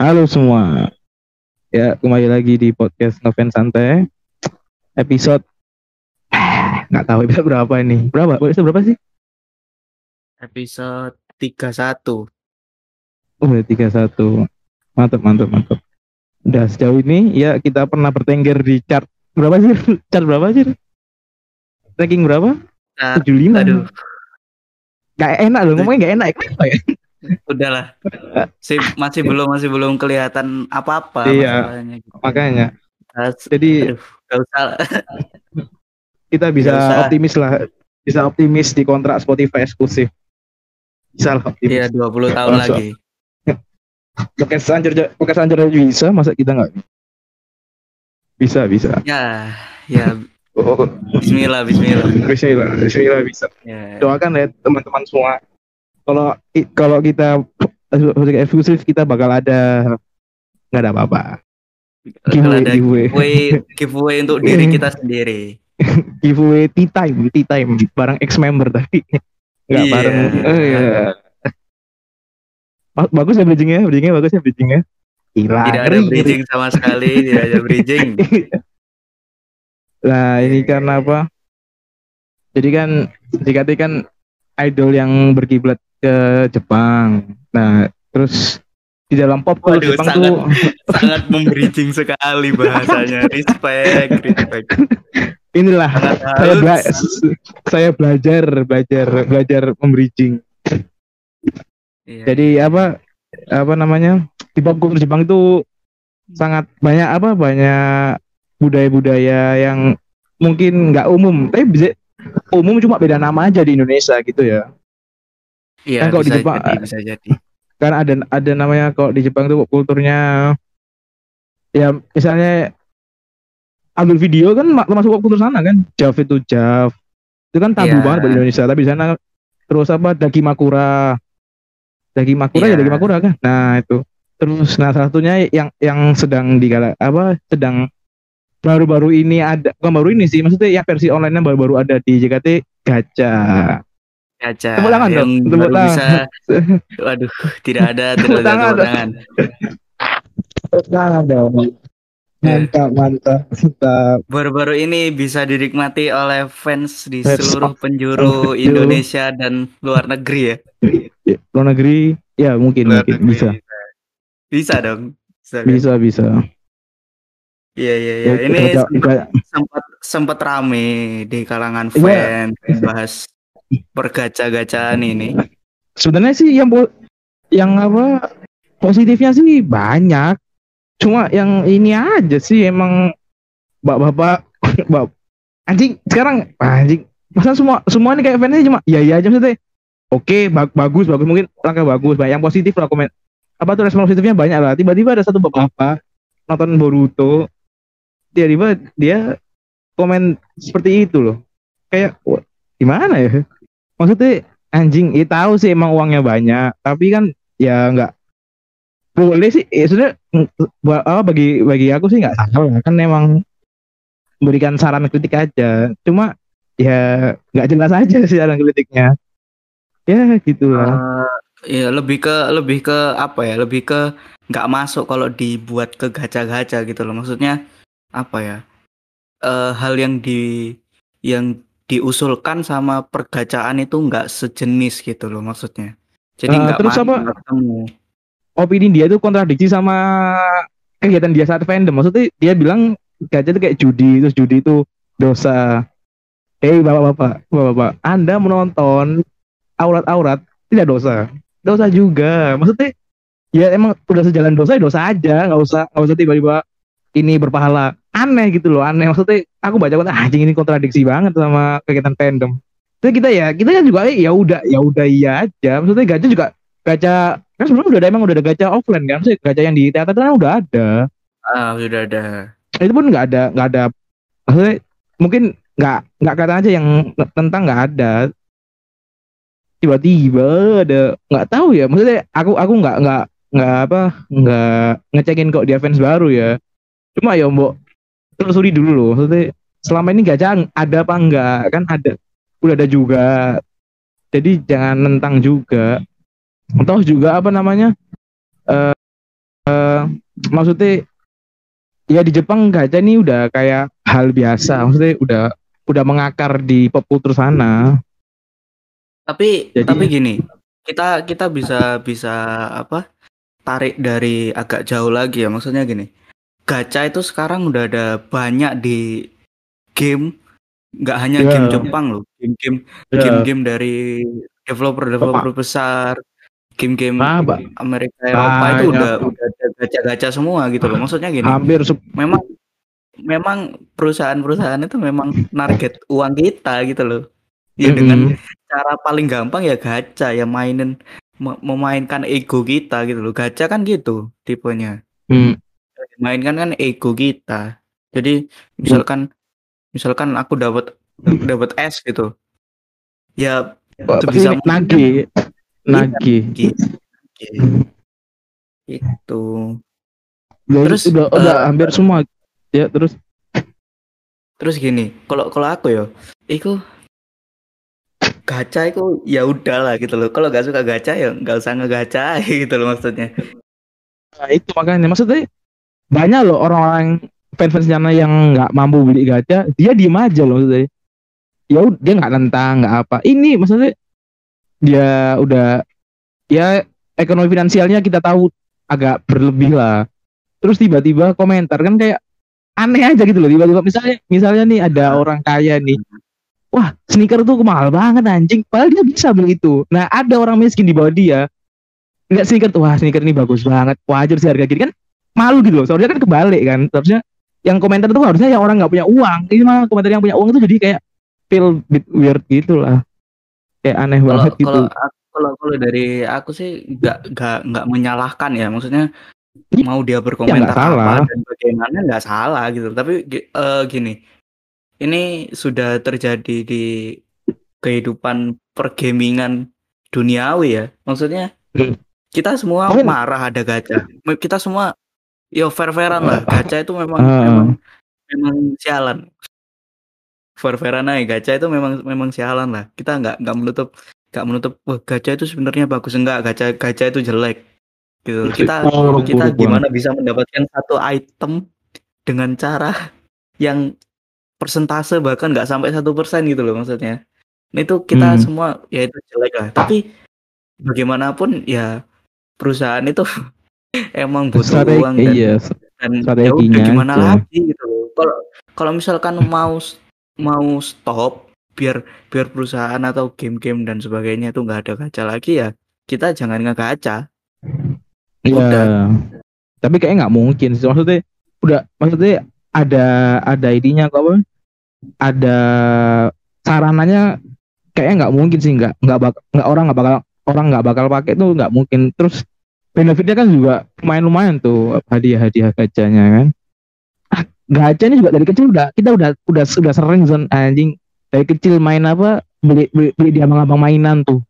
Halo semua. Ya, kembali lagi di podcast Noven Santai. Episode nggak tahu episode berapa ini. Berapa? Episode berapa sih? Episode 31. Oh, udah 31. Mantap, mantap, mantap. Udah sejauh ini ya kita pernah bertengger di chart berapa sih? Chart berapa sih? Ranking berapa? Nah, 75. aduh, Gak enak loh, ngomongnya gak enak. Kenapa ya? Udahlah. Sih, masih belum masih belum kelihatan apa-apa Iya. gitu. Makanya. Jadi aduh, usah. kita bisa usah. optimis lah. Bisa optimis di kontrak Spotify eksklusif. Bisa lah optimis. Iya, 20 tahun Masa. lagi. Podcast anjir podcast anjir aja bisa, masa kita nggak? Bisa, bisa. Ya, ya Oh, bismillah bismillah. Bismillah, Bismillah bisa. Ya. Doakan ya teman-teman semua. Kalau kalau kita eksklusif kita bakal ada nggak ada apa-apa. Giveaway, ada giveaway. giveaway, giveaway untuk diri kita sendiri. Giveaway tea time, tea time bareng ex member tadi. Nggak Iya. bareng. Oh, iya. Ba- Bagus ya bridgingnya, bridgingnya bagus ya bridgingnya. Gila, Tidak ada bridging sama sekali, tidak ada bridging. Nah, ini karena apa? Jadi kan JKT kan idol yang berkiblat ke Jepang. Nah, terus di dalam pop Waduh, Jepang sangat- tuh Sangat membridging sekali bahasanya. Respect, respect. inilah Sangat saya bela- saya belajar belajar belajar membridging. Iya. Jadi apa apa namanya? Di pop culture Jepang itu sangat banyak apa? Banyak budaya-budaya yang mungkin nggak umum, tapi bisa umum cuma beda nama aja di Indonesia gitu ya. Iya, Kan kalau di Jepang- jadi, bisa jadi. kan ada ada namanya kalau di Jepang tuh kulturnya ya misalnya ambil video kan ma- termasuk kultur sana kan? Jav itu Jav. Itu kan tabu Iya. banget buat Indonesia tapi di sana terus apa Dakimakura Dakimakura ya Iya. Dakimakura kan? Nah itu. Terus nah salah satunya yang yang sedang digala apa sedang baru-baru ini ada bukan baru ini sih maksudnya yang versi online-nya baru-baru ada di JKT Gacha Kaca Tepuk tangan yang dong, tepuk tangan. bisa. Waduh, tidak ada, Tepuk tangan tepuk dong. tangan. Nah, dong. Mantap, mantap, mantap. Baru-baru ini bisa dinikmati oleh fans di Fans seluruh penjuru Indonesia dan luar negeri ya. Ya, luar negeri ya mungkin Luar mungkin negeri bisa Bisa dong. Bisa. kan? bisa bisa Iya, iya, iya. Ya, Ini sempat, sempat sempat rame di kalangan Iya. fans bahas pergaca-gacaan ini. sebenarnya sih yang yang apa positifnya sih banyak. Cuma yang ini aja sih emang bapak-bapak bap anjing sekarang anjing. Masa semua semua ini kayak fansnya cuma iya iya aja maksudnya. Oke ba- bagus bagus. Mungkin langkah bagus. Banyak yang positif lah komen. Apa tuh respon positifnya? Banyak lah. Tiba-tiba ada satu bapak nonton Boruto. Tiba-tiba dia komen seperti itu loh. Kayak gimana ya maksudnya anjing ya tahu sih emang uangnya banyak tapi kan ya nggak boleh sih ya sudah apa bagi bagi aku sih nggak salah kan emang memberikan saran kritik aja cuma ya nggak jelas aja sih saran kritiknya ya gitulah Eh, ya lebih ke lebih ke apa ya? Lebih ke nggak masuk kalau dibuat ke gacha-gacha gitu loh. Maksudnya apa ya? Eh hal yang di yang diusulkan sama pergacaan itu nggak sejenis gitu loh maksudnya. Jadi Eh, nggak terus ma- apa? ketemu. opini dia itu kontradiksi sama kegiatan dia saat fandom maksudnya dia bilang gacha itu kayak judi terus judi itu dosa Hei bapak-bapak, bapak-bapak, Anda menonton aurat-aurat tidak dosa, dosa juga. Maksudnya ya emang udah sejalan dosa ya dosa aja, nggak usah nggak usah tiba-tiba ini berpahala. Aneh gitu loh, aneh. Maksudnya aku baca kata anjing ini kontradiksi banget sama kegiatan fandom. Terus kita ya, kita kan juga ya udah ya udah iya aja. Maksudnya gacha juga gacha kan sebelumnya udah ada emang udah ada gacha offline kan, maksudnya gacha yang di teater kan udah ada. Ah, sudah ada. Itu pun nggak ada nggak ada maksudnya mungkin nggak nggak kata aja yang tentang nggak ada tiba-tiba ada nggak tahu ya maksudnya aku aku nggak nggak nggak apa nggak ngecekin kok dia fans baru ya cuma ya mbok telusuri dulu loh maksudnya selama ini gacha ada apa enggak kan ada udah ada juga jadi jangan nentang juga atau juga apa namanya eh eh, maksudnya ya di Jepang gacha ini udah kayak hal biasa maksudnya udah udah mengakar di pop culture sana Tapi Jadi- tapi gini, kita kita bisa bisa apa? Tarik dari agak jauh lagi ya. Maksudnya gini. Gacha itu sekarang udah ada banyak di game nggak hanya Ya. game Jepang loh. Game-game Ya. game-game dari developer-developer besar, game-game Nah, Pak. Amerika Eropa itu Banyak. udah udah gacha-gacha semua gitu loh. Maksudnya gini, hampir memang memang perusahaan-perusahaan itu memang target uang kita gitu loh. Ya dengan Mm-mm. cara paling gampang ya gacha ya mainin me- memainkan ego kita gitu loh. Gacha kan gitu tipenya. Hmm. Mainkan kan ego kita. Jadi misalkan misalkan aku dapat dapat S gitu. Ya pasti sebisa nagih nagih gitu. Itu. Ya, Terus, udah udah eh, hampir semua ya terus Terus gini, kalau kalau aku ya, iku gacha itu ya udahlah gitu loh. Kalau gak suka gacha ya nggak usah ngegacha gitu loh maksudnya. Nah, itu makanya maksudnya banyak loh orang-orang fans-fans sana yang nggak mampu beli gacha, dia diem aja loh maksudnya. Ya dia nggak nentang, nggak apa. Ini maksudnya dia udah ya ekonomi finansialnya kita tahu agak berlebih lah. Terus tiba-tiba komentar kan kayak aneh aja gitu loh. Tiba-tiba misalnya misalnya nih ada orang kaya nih. Wah, sneaker tuh mahal banget anjing. Padahal dia bisa beli itu. Nah, ada orang miskin di bawah dia lihat sneaker tuh wah sneaker ini bagus banget wajar sih harga gini kan malu gitu loh seharusnya kan kebalik kan seharusnya yang komentar tuh harusnya yang orang nggak punya uang ini malah komentar yang punya uang itu jadi kayak feel bit weird gitu lah kayak aneh Kalau banget gitu kalau kalau dari aku sih nggak nggak nggak menyalahkan ya. Maksudnya Iya, mau dia berkomentar nggak salah. apa dan bagaimana nggak salah gitu. Tapi eh, gini, ini sudah terjadi di kehidupan pergamingan duniawi ya. Maksudnya Hmm. kita semua marah ada gacha. Kita semua yo fair-fairan lah. Gacha itu memang Ah. memang memang sialan. Fair-fairan aja gacha itu memang memang sialan lah. Kita nggak nggak menutup nggak menutup wah gacha itu sebenarnya bagus enggak gacha gacha itu jelek gitu. Kita Oh, kita buruk gimana bisa mendapatkan satu item dengan cara yang persentase bahkan nggak sampai satu persen gitu loh maksudnya. Nah, itu kita Hmm. semua ya itu jelek lah. Tapi bagaimanapun ya perusahaan itu emang butuh Strategi- uang dan iya dan ya udah gimana aja. lagi gitu. Kalau kalau misalkan mau mau stop biar biar perusahaan atau game-game dan sebagainya itu nggak ada gacha lagi ya kita jangan ngegacha. Iya. Udah. Tapi kayaknya nggak mungkin sih. Maksudnya udah maksudnya ada ada idenya kok apa? Ada sarananya kayaknya nggak mungkin sih nggak nggak bak nggak orang nggak bakal orang nggak bakal pakai tuh nggak mungkin. Terus benefitnya kan juga lumayan lumayan tuh hadiah hadiah gacanya kan. Ah, gacha ini juga dari kecil udah kita udah udah udah sering Zon. Anjing dari kecil main apa beli beli, beli di abang-abang mainan tuh.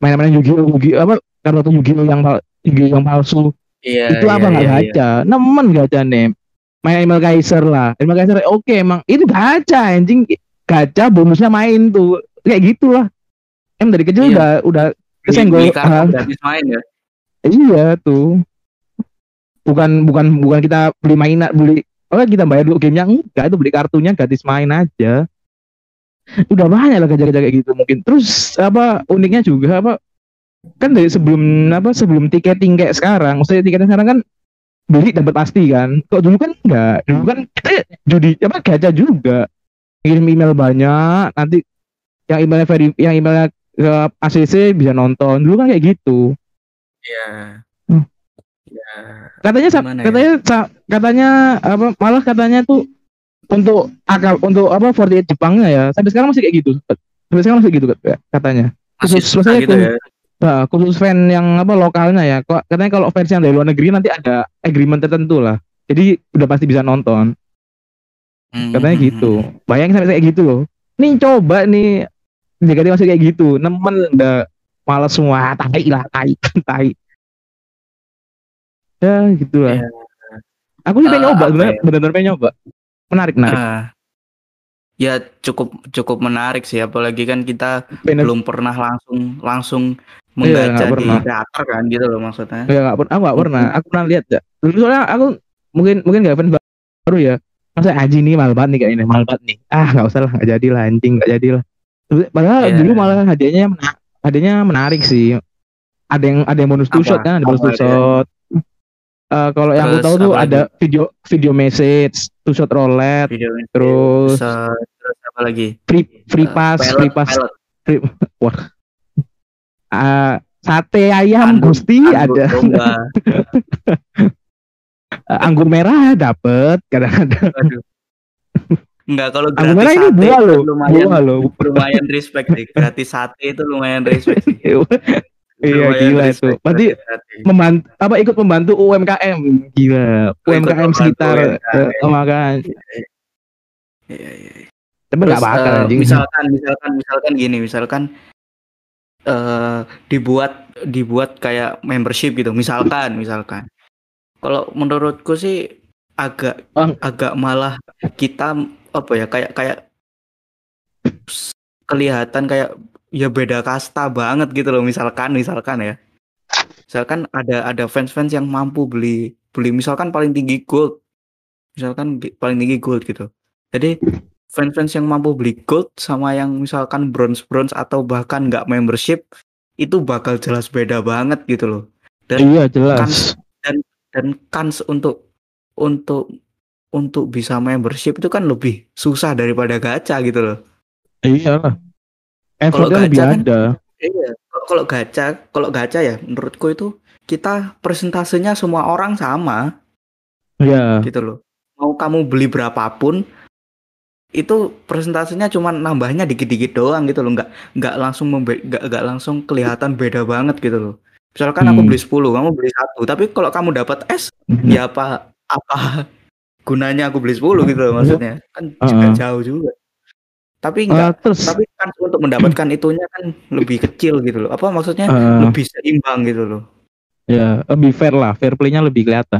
Main-main Yu-Gi-Oh Yu-Gi-Oh apa kartu Yu-Gi-Oh yang pal- Yu-Gi-Oh yang palsu. Iya. itu apa nggak gacha nemen gacha nih main Animal Kaiser lah. Animal Kaiser oke emang itu gacha anjing. Gacha bonusnya main tuh. Kayak gitulah. Em dari kecil Iya. udah udah kartu ah, gratis main ya. iya tuh. Bukan bukan bukan kita beli mainan beli oh kita bayar dulu gamenya. Enggak itu beli kartunya gratis main aja. Udah banyak lah gacha-gacha kayak gitu mungkin. Terus apa uniknya juga apa kan dari sebelum apa sebelum tiketing kayak sekarang maksudnya tiketing sekarang kan beli dapat pasti kan. Kok dulu kan enggak. Dulu kan kita judi apa gacha juga. Kirim email banyak nanti yang emailnya veri, yang emailnya ke ACC bisa nonton dulu kan kayak gitu Iya. Hmm. Ya. katanya sa- Gimana ya? katanya sa- katanya apa malah katanya tuh untuk akal untuk apa 48 Jepangnya ya sampai sekarang masih kayak gitu sampai sekarang masih gitu kat- katanya Masih Khusus- susah maksudnya gitu khusus- ya. Nah, khusus fan yang apa lokalnya ya kok katanya kalau fans yang dari luar negeri nanti ada agreement tertentu lah jadi udah pasti bisa nonton Hmm, katanya hmm, gitu hmm. bayangin sampai kayak gitu loh nih coba nih dia masih kayak gitu nemen udah malas semua tai lah tai tai ya gitu lah Iya. aku sih pengen Eh, nyoba sebenarnya ya? benar-benar pengen nyoba menarik menarik Ah. ya cukup cukup menarik sih apalagi kan kita Benef- belum pernah langsung langsung menggaca nggak di pernah. teater kan gitu loh maksudnya. Ya nggak pernah, aku nggak pernah. Aku pernah lihat ya. Soalnya aku mungkin mungkin nggak fans baru ya. Masa anjing nih mahal banget nih kayak ini, mahal banget nih. Ah nggak usah lah, nggak jadi lah anjing, nggak jadi lah. Padahal Iya. dulu malah hadiahnya mena- hadiahnya menarik sih. Ada yang ada yang bonus two Apa? shot kan, ada bonus two shot. Eh, kalau yang aku tahu tuh lagi? ada video video message, two shot roulette, Video terus terus, terus apa lagi? free free Eh, pass, pilot, free pass, pilot. eh, sate ayam Anggur- gusti anggur ada. Eh, anggur merah dapet kadang-kadang. Enggak kalau gratis merah ini sate buah loh, lumayan buah loh. lumayan respect sih. Gratis sate itu lumayan respect sih. Iya gila itu. Berarti membantu apa ikut membantu UMKM gila. Oh, UMKM sekitar UMKM. eh, makan. Iya, iya. Tapi Terus nggak bakal anjing. misalkan misalkan misalkan gini, misalkan eh dibuat dibuat kayak membership gitu. Misalkan misalkan. Kalau menurutku sih agak Bang. agak malah kita apa ya kayak kayak kelihatan kayak ya beda kasta banget gitu loh. Misalkan misalkan ya. Misalkan ada ada fans-fans yang mampu beli beli misalkan paling tinggi gold. Misalkan paling tinggi gold gitu. Jadi fans-fans yang mampu beli gold sama yang misalkan bronze bronze atau bahkan nggak membership itu bakal jelas beda banget gitu loh. Dan Iya jelas. dan kans untuk untuk untuk bisa membership itu kan lebih susah daripada gacha gitu loh. Iya lah. Kalau lebih gacha kan- ada. Iya. Kalau gacha, kalau gacha ya menurutku itu kita persentasenya semua orang sama Iya. gitu loh. Mau kamu beli berapapun itu persentasenya cuma nambahnya dikit-dikit doang gitu loh. Nggak nggak langsung membe- nggak nggak langsung kelihatan beda banget gitu loh. Misalkan aku Hmm. beli 10, kamu beli satu, tapi kalau kamu dapat S ya apa apa gunanya aku beli 10 gitu loh maksudnya kan juga jauh juga tapi Eh, enggak terus tapi kan untuk mendapatkan itunya kan lebih kecil gitu loh apa maksudnya eh, lebih seimbang gitu loh ya lebih fair lah, fair play-nya lebih kelihatan.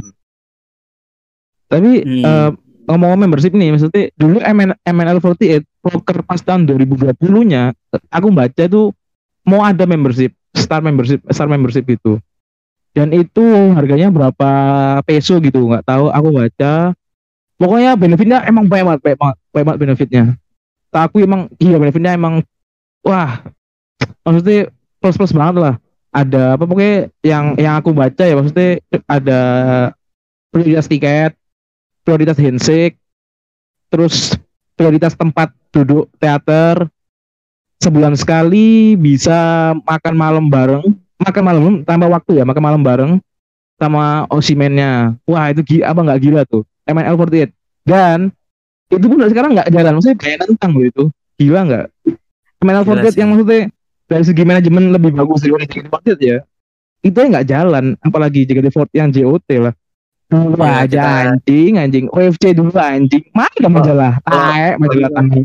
Tapi Hmm. eh, ngomong membership nih, maksudnya dulu MN, MNL48 poker pas tahun 2020-nya aku baca tuh mau ada membership, star membership, star membership gitu. Dan itu harganya berapa peso gitu, nggak tahu. Aku baca. Pokoknya benefitnya emang banyak banget, banyak banget, banyak banget benefitnya. Tak aku emang iya benefitnya emang wah maksudnya plus plus banget lah. Ada apa pokoknya yang yang aku baca ya maksudnya ada prioritas tiket, prioritas handshake, terus prioritas tempat duduk teater, sebulan sekali bisa makan malam bareng, makan malam tambah waktu ya makan malam bareng sama Osimennya. Wah itu gila apa nggak gila tuh MNL48 dan itu pun sekarang nggak jalan. Maksudnya kayak nentang loh itu. Gila nggak? MNL48 Gila sih. yang maksudnya dari segi manajemen lebih bagus dari JKT48 ya itu yang nggak jalan. Apalagi JKT48 yang JOT lah. Dulu Ya, aja kita- anjing anjing. OFC dulu anjing. Mana majalah kalau- tae majalah tanah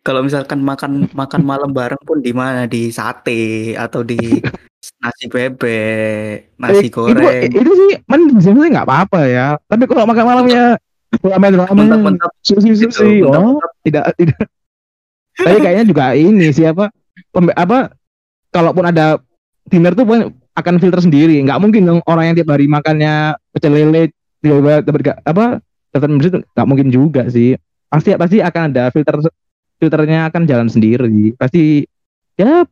kalau misalkan makan makan malam bareng pun di mana? Di sate atau di nasi bebek nasi Eh, goreng Itu, itu sih mending sih maksudnya nggak apa-apa ya. Tapi kalau makan malamnya ramen ramen mentap-mentap sushi gitu, sushi oh tidak tidak. Tapi kayaknya juga ini siapa pembe- apa kalaupun ada dinner tuh pun akan filter sendiri. Nggak mungkin dong orang yang tiap hari makannya pecel lele tiba-tiba dapat apa dapat membership nggak mungkin juga sih. Pasti pasti akan ada filter filternya akan jalan sendiri. Pasti ya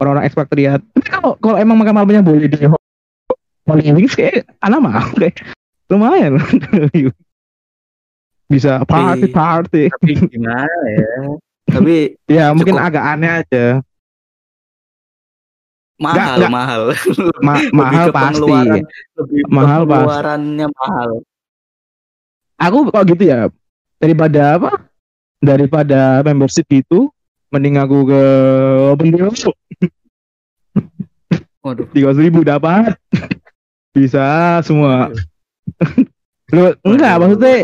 orang-orang ekspatriat. Tapi kalau kalau emang makan malamnya boleh di Holy Wings kayak anak mah kayak lumayan bisa party party. tapi gimana ya? Tapi ya mungkin agak aneh aja. Mahal nggak. mahal. Ma- mahal pasti. lebih Mahal pengeluarannya mahal. Aku kok gitu ya daripada apa? Daripada membership itu mending aku ke open deal waduh. tiga ribu dapat. Bisa semua. Lu enggak Waduh, maksudnya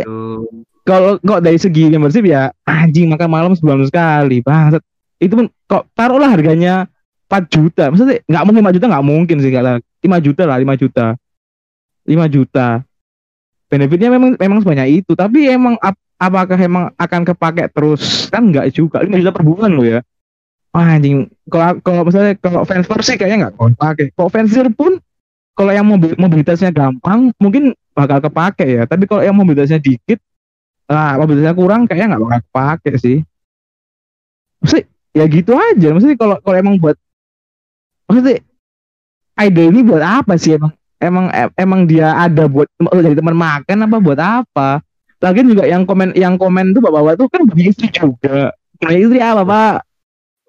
kalau kok dari segi membership ya anjing makan malam sebulan sekali bangsat. Itu pun kok taruhlah harganya 4 juta. Maksudnya nggak mungkin 5 juta nggak mungkin sih kalau 5 juta lah 5 juta. 5 juta. Benefitnya memang memang sebanyak itu. Tapi emang ap- apakah emang akan kepake terus kan nggak juga 5 juta per bulan lo ya Wah, anjing kalau kalau misalnya kalau fans sih kayaknya nggak bakal pakai. Kalau fans pun kalau yang mobil, mobilitasnya gampang mungkin bakal kepake ya. Tapi kalau yang mobilitasnya dikit, ah mobilitasnya kurang kayaknya nggak bakal kepake sih. Maksudnya ya gitu aja. Maksudnya kalau kalau emang buat maksudnya ide ini buat apa sih emang emang em- emang dia ada buat jadi teman makan apa buat apa? Lagian juga yang komen yang komen tuh bapak-bapak tuh kan punya istri juga. Punya istri apa pak?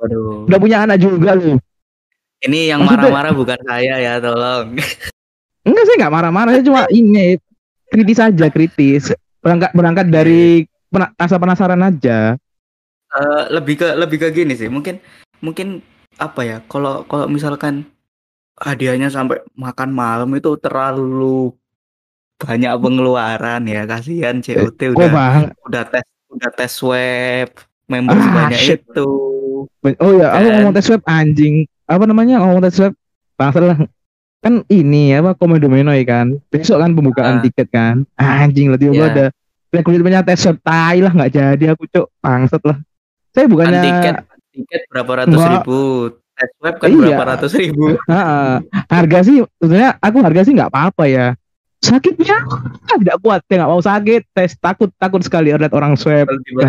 Waduh. Udah punya anak juga loh. Ini yang marah-marah bukan saya ya, tolong. Enggak sih nggak marah-marah, saya cuma ini kritis aja kritis. Berangkat berangkat dari pena- rasa penasaran aja. Eh, lebih ke lebih ke gini sih. Mungkin mungkin apa ya? Kalau kalau misalkan hadiahnya sampai makan malam itu terlalu banyak pengeluaran ya. Kasihan COT Kok udah bang? udah tes udah tes swab member Ah, sebanyak shit. itu. Oh ya, aku ngomong tes web anjing. Apa namanya ngomong tes web? Bangsat lah. Kan ini apa Komodo Menoi kan. Besok kan pembukaan Ah. tiket kan. Anjing lah tiba-tiba Iya. ada rekrutmennya tes web tai lah nggak jadi aku cok bangsat lah. Saya Kan bukannya tiket tiket berapa ratus Enggak. ribu. Tes web kan Iya. berapa ratus ribu. Harga sih sebenarnya aku harga sih nggak apa-apa ya. Sakitnya? Ah, tidak kuat, saya nggak mau sakit. Tes takut takut sekali lihat orang swab. Tiba-tiba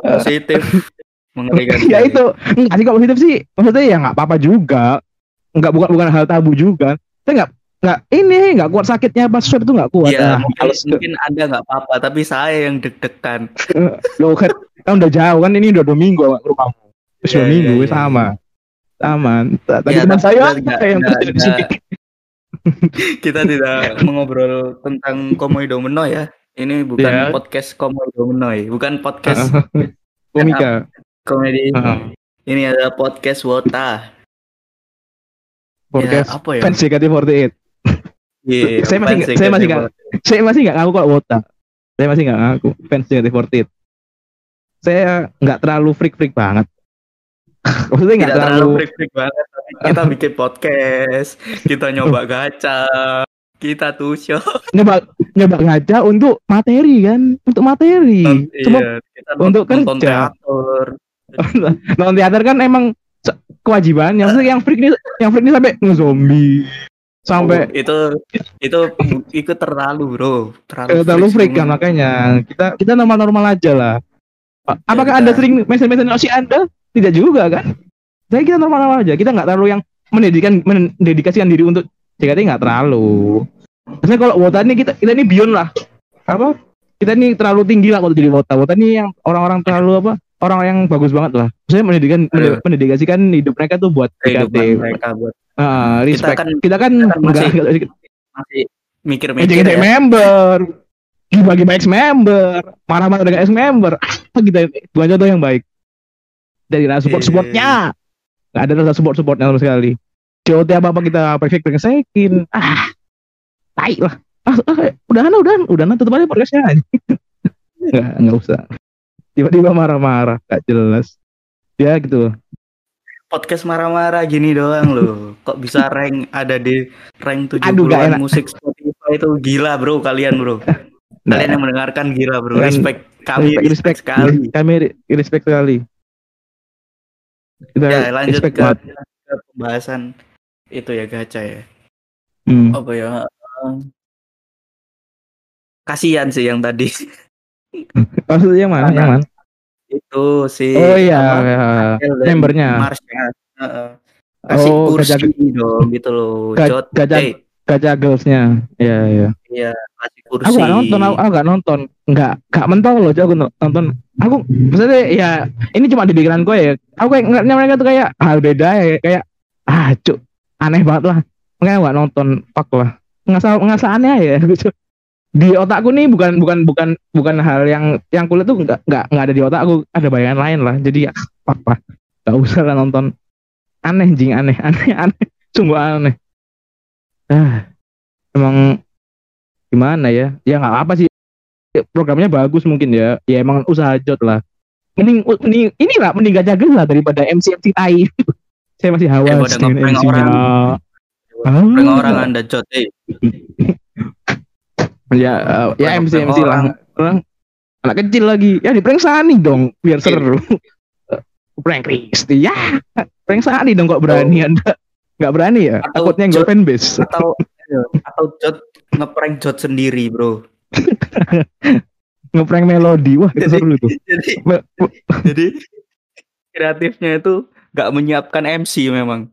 positif mengerikan. ya itu. Enggak sih kalau positif sih maksudnya ya nggak apa-apa juga. Nggak bukan bukan hal tabu juga. Saya nggak nggak ini nggak kuat sakitnya pas swab itu nggak kuat. Iya, Ah, mungkin, mungkin Anda nggak apa-apa, tapi saya yang deg-degan. lo kan kan udah jauh kan ini udah dua minggu ke rumahmu terus dua Iya, minggu iya, wes iya. sama. Teman tapi saya kita nggak- yang nggak- kerja di sini Kita tidak mengobrol tentang Komodo Domino ya. Ini bukan Iya. podcast Komodo Domino, bukan podcast komika komedi. Heeh. Ini adalah podcast Wota. podcast ya, apa ya? fans JKT48 Iya, Saya masih saya masih JKT48. nggak- saya masih nggak ngaku kalau wota saya masih nggak ngaku fans JKT48 saya nggak terlalu freak freak banget maksudnya nggak Tidak terlalu terlalu freak-freak banget, tapi kita bikin podcast, kita nyoba gacha, kita tuh show. nyoba nyoba ngaca untuk materi kan? Untuk materi. Cuma Iya, kita untuk nonton kerja. teater. nonton teater kan emang kewajibannya. Maksudnya yang freak ini yang freak ini sampai ngezombie. Sampai Oh, itu itu ikut terlalu bro. Eh, terlalu, terlalu freak kan makanya. Kita kita normal normal aja lah. A- apakah kita- anda sering mention mention anda tidak juga kan? Jadi kita normal normal aja. Kita nggak terlalu yang mendedikan mendedikasikan diri untuk JKT nggak terlalu. Maksudnya kalau wota ini kita kita ini beyond lah. Apa? Kita ini terlalu tinggi lah kalau jadi wota. Wota ini yang orang-orang terlalu apa? Orang yang bagus banget lah. Saya mendedikan Aduh. mendedikasikan hidup mereka tuh buat JKT mereka buat Ah, respect. kan- kita kan, kita kan enggak masih- enggak- masih mikir-mikir Ngejek ya. member. Bagi ex member. Marah-marah dengan ex member. Apa kita bukan contoh yang baik dari rasa support supportnya. nggak ada rasa support supportnya sama sekali. COT apa apa kita perfect pengesekin ah tai lah. Ah, ah udahan udahan udahan tutup aja podcastnya nggak nggak usah. Tiba-tiba marah-marah gak jelas. Ya gitu. Podcast marah-marah gini doang loh. Kok bisa rank ada di rank Aduh, gak 70-an enak. musik Spotify itu? Gila bro kalian bro. Kalian yang mendengarkan gila bro. Respect kami respect, respect, sekali. kami re- respect sekali kita ya lanjut ke, banget. ke pembahasan itu ya gacha ya. Hmm. apa ya? Kasihan sih yang tadi. Maksudnya yang mana? Yang mana? Itu si oh iya ya. Membernya Marsha Heeh. kasih Oh, kursi dong gitu loh. Ga- gajah- kaca girlsnya. Ya ya iya kasih kursi. Aku gak nonton aku, aku gak nonton. Nggak gak mentol loh aku nonton. Aku maksudnya ya ini cuma di pikiran gue ya. Aku kayak ngeliatnya mereka tuh kayak hal beda ya kayak ah cuk aneh banget lah. Makanya gak nonton fuck lah. Ngasal ngasal aneh ya di otakku nih bukan bukan bukan bukan hal yang yang kulit tuh nggak nggak nggak ada di otakku ada bayangan lain lah. Jadi ya fuck lah. Gak usah lah nonton. Aneh jing aneh aneh aneh. Sungguh aneh. Ah emang gimana ya? Ya nggak apa sih. Programnya bagus mungkin ya. Ya emang usaha jod lah. Mending mending inilah mending gak jaga lah daripada MC MC tai. Saya masih hawas Daripada dengan ngeprank MC-nya Ah. Orang anda Jot eh. Ya uh, ya MC MC orang. lah. orang. Anak kecil lagi. Ya di prank Sani dong biar Iya. seru. Prank Kristi ya. Prank Sani dong kok berani Oh. anda. Nggak berani ya? Atau takutnya Jod- nggak fanbase. atau atau jod ngeprank jod sendiri bro. Ngeprank melodi. Wah itu Jadi- seru tuh. jadi jadi kreatifnya itu nggak menyiapkan MC memang.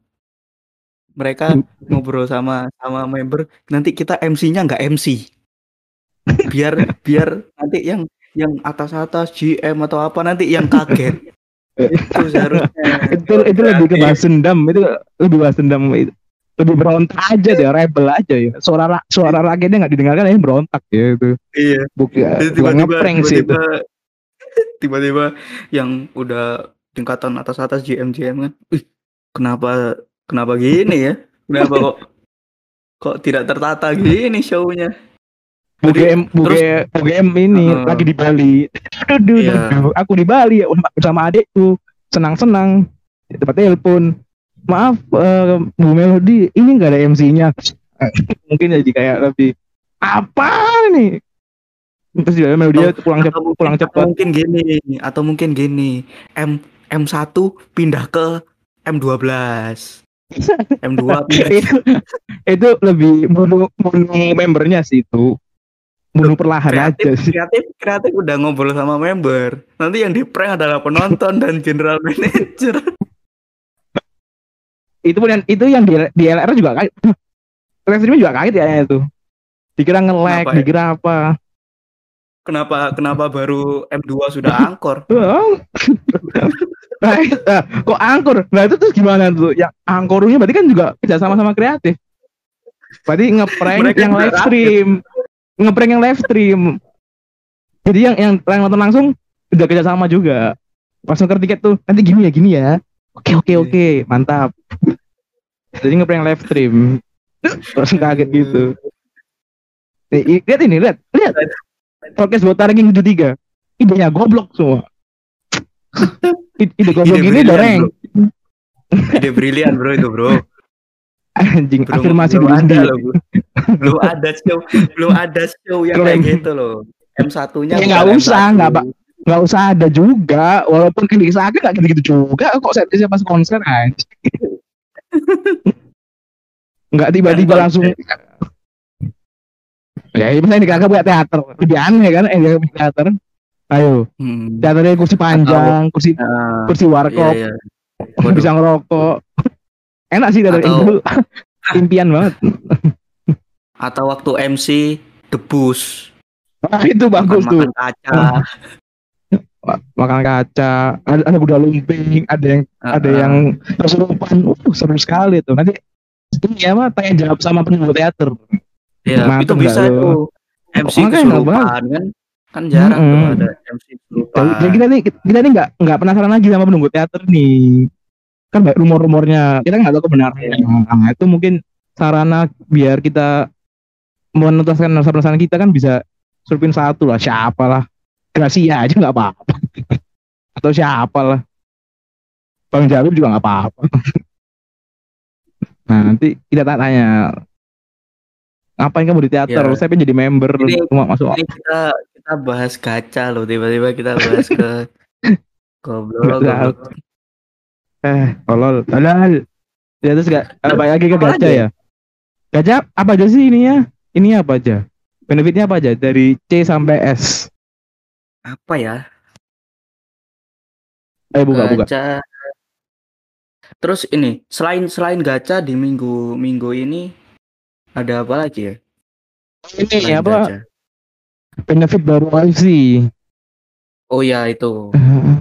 Mereka ngobrol sama sama member nanti kita MC-nya nggak MC biar biar nanti yang yang atas atas GM atau apa nanti yang kaget. Itu seharusnya. Itu itu lebih ke bahas dendam. Itu lebih bahas dendam. itu lebih berontak aja deh rebel aja ya. Suara ra- suara rakyatnya nggak didengarkan ya berontak ya itu. Iya. Bukan Jadi bukan ngeprank sih itu. tiba-tiba tiba-tiba yang udah tingkatan atas atas GM GM kan Ih, kenapa kenapa gini ya? Kenapa kok kok tidak tertata gini show-nya? BGM BGM BGM ini Heeh. lagi di Bali. Duh, duh, Iya. duh, aku di Bali ya bersama adikku senang-senang di tempat telepon maaf eh, Bu Melody ini nggak ada MC-nya mungkin jadi kayak lebih apa nih terus dia Melody pulang cepat pulang cepat. mungkin gini atau mungkin gini M M1 pindah ke M12 M2 pindah itu itu lebih bunuh bunuh membernya sih itu bunuh perlahan aja kreatif, sih. kreatif kreatif udah ngobrol sama member. Nanti yang di prank adalah penonton dan general manager itu pun yang itu yang di, di LR juga kaget. Livestreamnya juga kaget ya itu. Dikira nge-lag ya? dikira apa. Kenapa kenapa baru M2 sudah angkor? Nah, nah, kok angkur nah itu terus gimana tuh? Yang angkornya berarti kan juga kerja sama sama kreatif. Berarti ngeprank yang live stream. Ngeprank yang live stream. Jadi yang yang, nonton langsung udah kerja sama juga. Pas nuker tiket tuh nanti gini ya gini ya oke oke oke. mantap. Jadi ngeprank live stream. Langsung kaget gitu. Nih, i- lihat ini lihat lihat. Podcast buat ranking 73 idenya goblok semua. Ide goblok Ide ini doreng ide brilian bro itu bro. Anjing belum, afirmasi belum ada sendiri loh bro. belum ada show belum ada show yang kayak gitu loh. M1 nya Ya, nggak usah, nggak, Pak. Nggak usah ada juga walaupun kan disahkan nggak gitu-gitu juga kok saya pas konser aja nggak tiba-tiba langsung ya misalnya di kakak buat teater. Lebih aneh kan eh buat teater. Ayo. Hmm. teaternya kursi panjang kursi Ah, kursi iya, warkop. iya. Waduh. bisa ngerokok. Enak sih teater Atau- itu impian banget. Atau waktu MC debus Wah, itu bagus tuh. makan kaca makan kaca ada ada kuda lumping ada yang ada Ah, yang kesurupan. Uh seru sekali tuh. Nanti ini ya mah tanya jawab sama penunggu teater. Ya Mantep itu bisa tuh MC nggak kesurupan kan? Kan jarang tuh Mm-mm. ada MC kesurupan. Jadi kita nih kita nih nggak nggak penasaran lagi sama penunggu teater nih. Kan banyak rumor-rumornya. Kita nggak tahu kebenarannya. Nah, itu mungkin sarana biar kita menuntaskan rasa penasaran kita kan bisa surfin satu lah siapa lah Gracia aja nggak apa-apa atau siapa lah Bang Jabib juga nggak apa-apa nah nanti kita tanya ngapain kamu di teater Ya. saya pengen jadi member Ini- cuma masuk ini kita kita bahas gacha loh tiba-tiba kita bahas ke goblok goblok Eh, tolol, tolol. Ya terus gak, balik lagi ke gacha aja? ya. Gacha apa aja sih ininya? Ini apa aja? Benefitnya apa aja? Dari C sampai S. apa ya Ayo buka buka. gacha terus ini selain selain gacha di minggu minggu ini ada apa lagi ya Ini Selain apa? gacha? Benefit baru IC. oh ya itu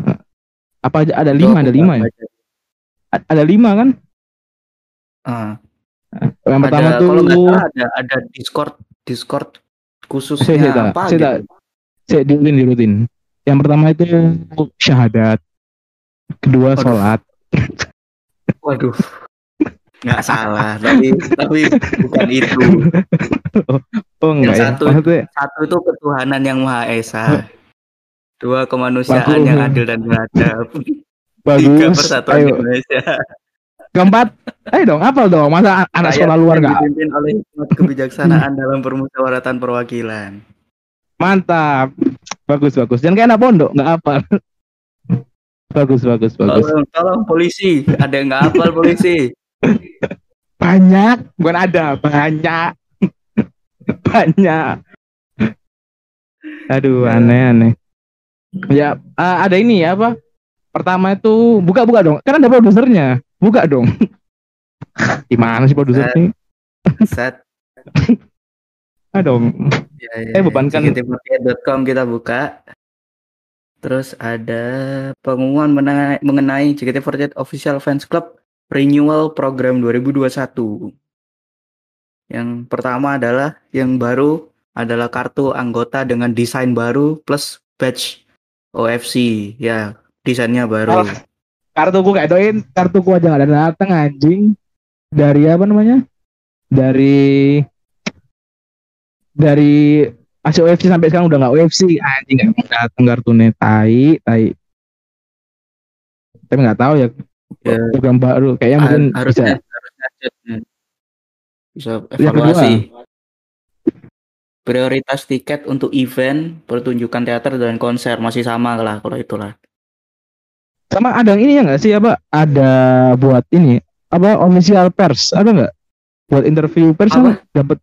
apa aja? Ada lima, ada lima ya? Ada lima kan? Ah, Yang pertama ada tuh kalau nggak salah ada ada discord discord tak- apa gitu saya dirutin dirutin. Yang pertama itu syahadat. Kedua Waduh. sholat. waduh nggak salah tapi tapi bukan itu Oh enggak ya? satu- Maksudnya satu itu ketuhanan yang maha esa dua kemanusiaan Bagus. yang adil dan beradab tiga bagus. persatuan Ayo. Indonesia Keempat, ayo dong, apal dong. Masa anak Rakyat sekolah luar yang nggak dipimpin oleh kebijaksanaan dalam permusyawaratan perwakilan Mantap. Bagus bagus. Jangan kayak anak pondok, nggak apa. bagus bagus bagus Tolong, tolong polisi, ada yang nggak hafal polisi. banyak bukan ada banyak banyak aduh Ya. aneh aneh ya eh, ada ini ya apa pertama itu buka buka dong kan ada produsernya buka dong gimana sih produsernya Set. Ah dong Ya, ya, Eh, bebankan- JKT48.com kita buka. Terus ada pengumuman mengenai, mengenai JKT48 Official Fans Club Renewal Program 2021. Yang pertama adalah yang baru adalah kartu anggota dengan desain baru plus badge OFC. Ya, desainnya baru. Alah. kartuku kayak doin kartuku aja nggak ada datang anjing dari apa namanya dari dari ACO UFC sampai sekarang udah nggak UFC anjing nggak datang kartunya tai tai. Tapi nggak tahu ya Ya. program baru. Kayaknya Har- mungkin harusnya bisa. harusnya bisa Yang kedua. evaluasi. Prioritas tiket untuk event pertunjukan teater dan konser. Masih sama lah kalau itulah. Sama ada yang ini ya nggak sih apa? Ada buat ini apa official pers. Ada nggak? Buat interview pers apa? dapat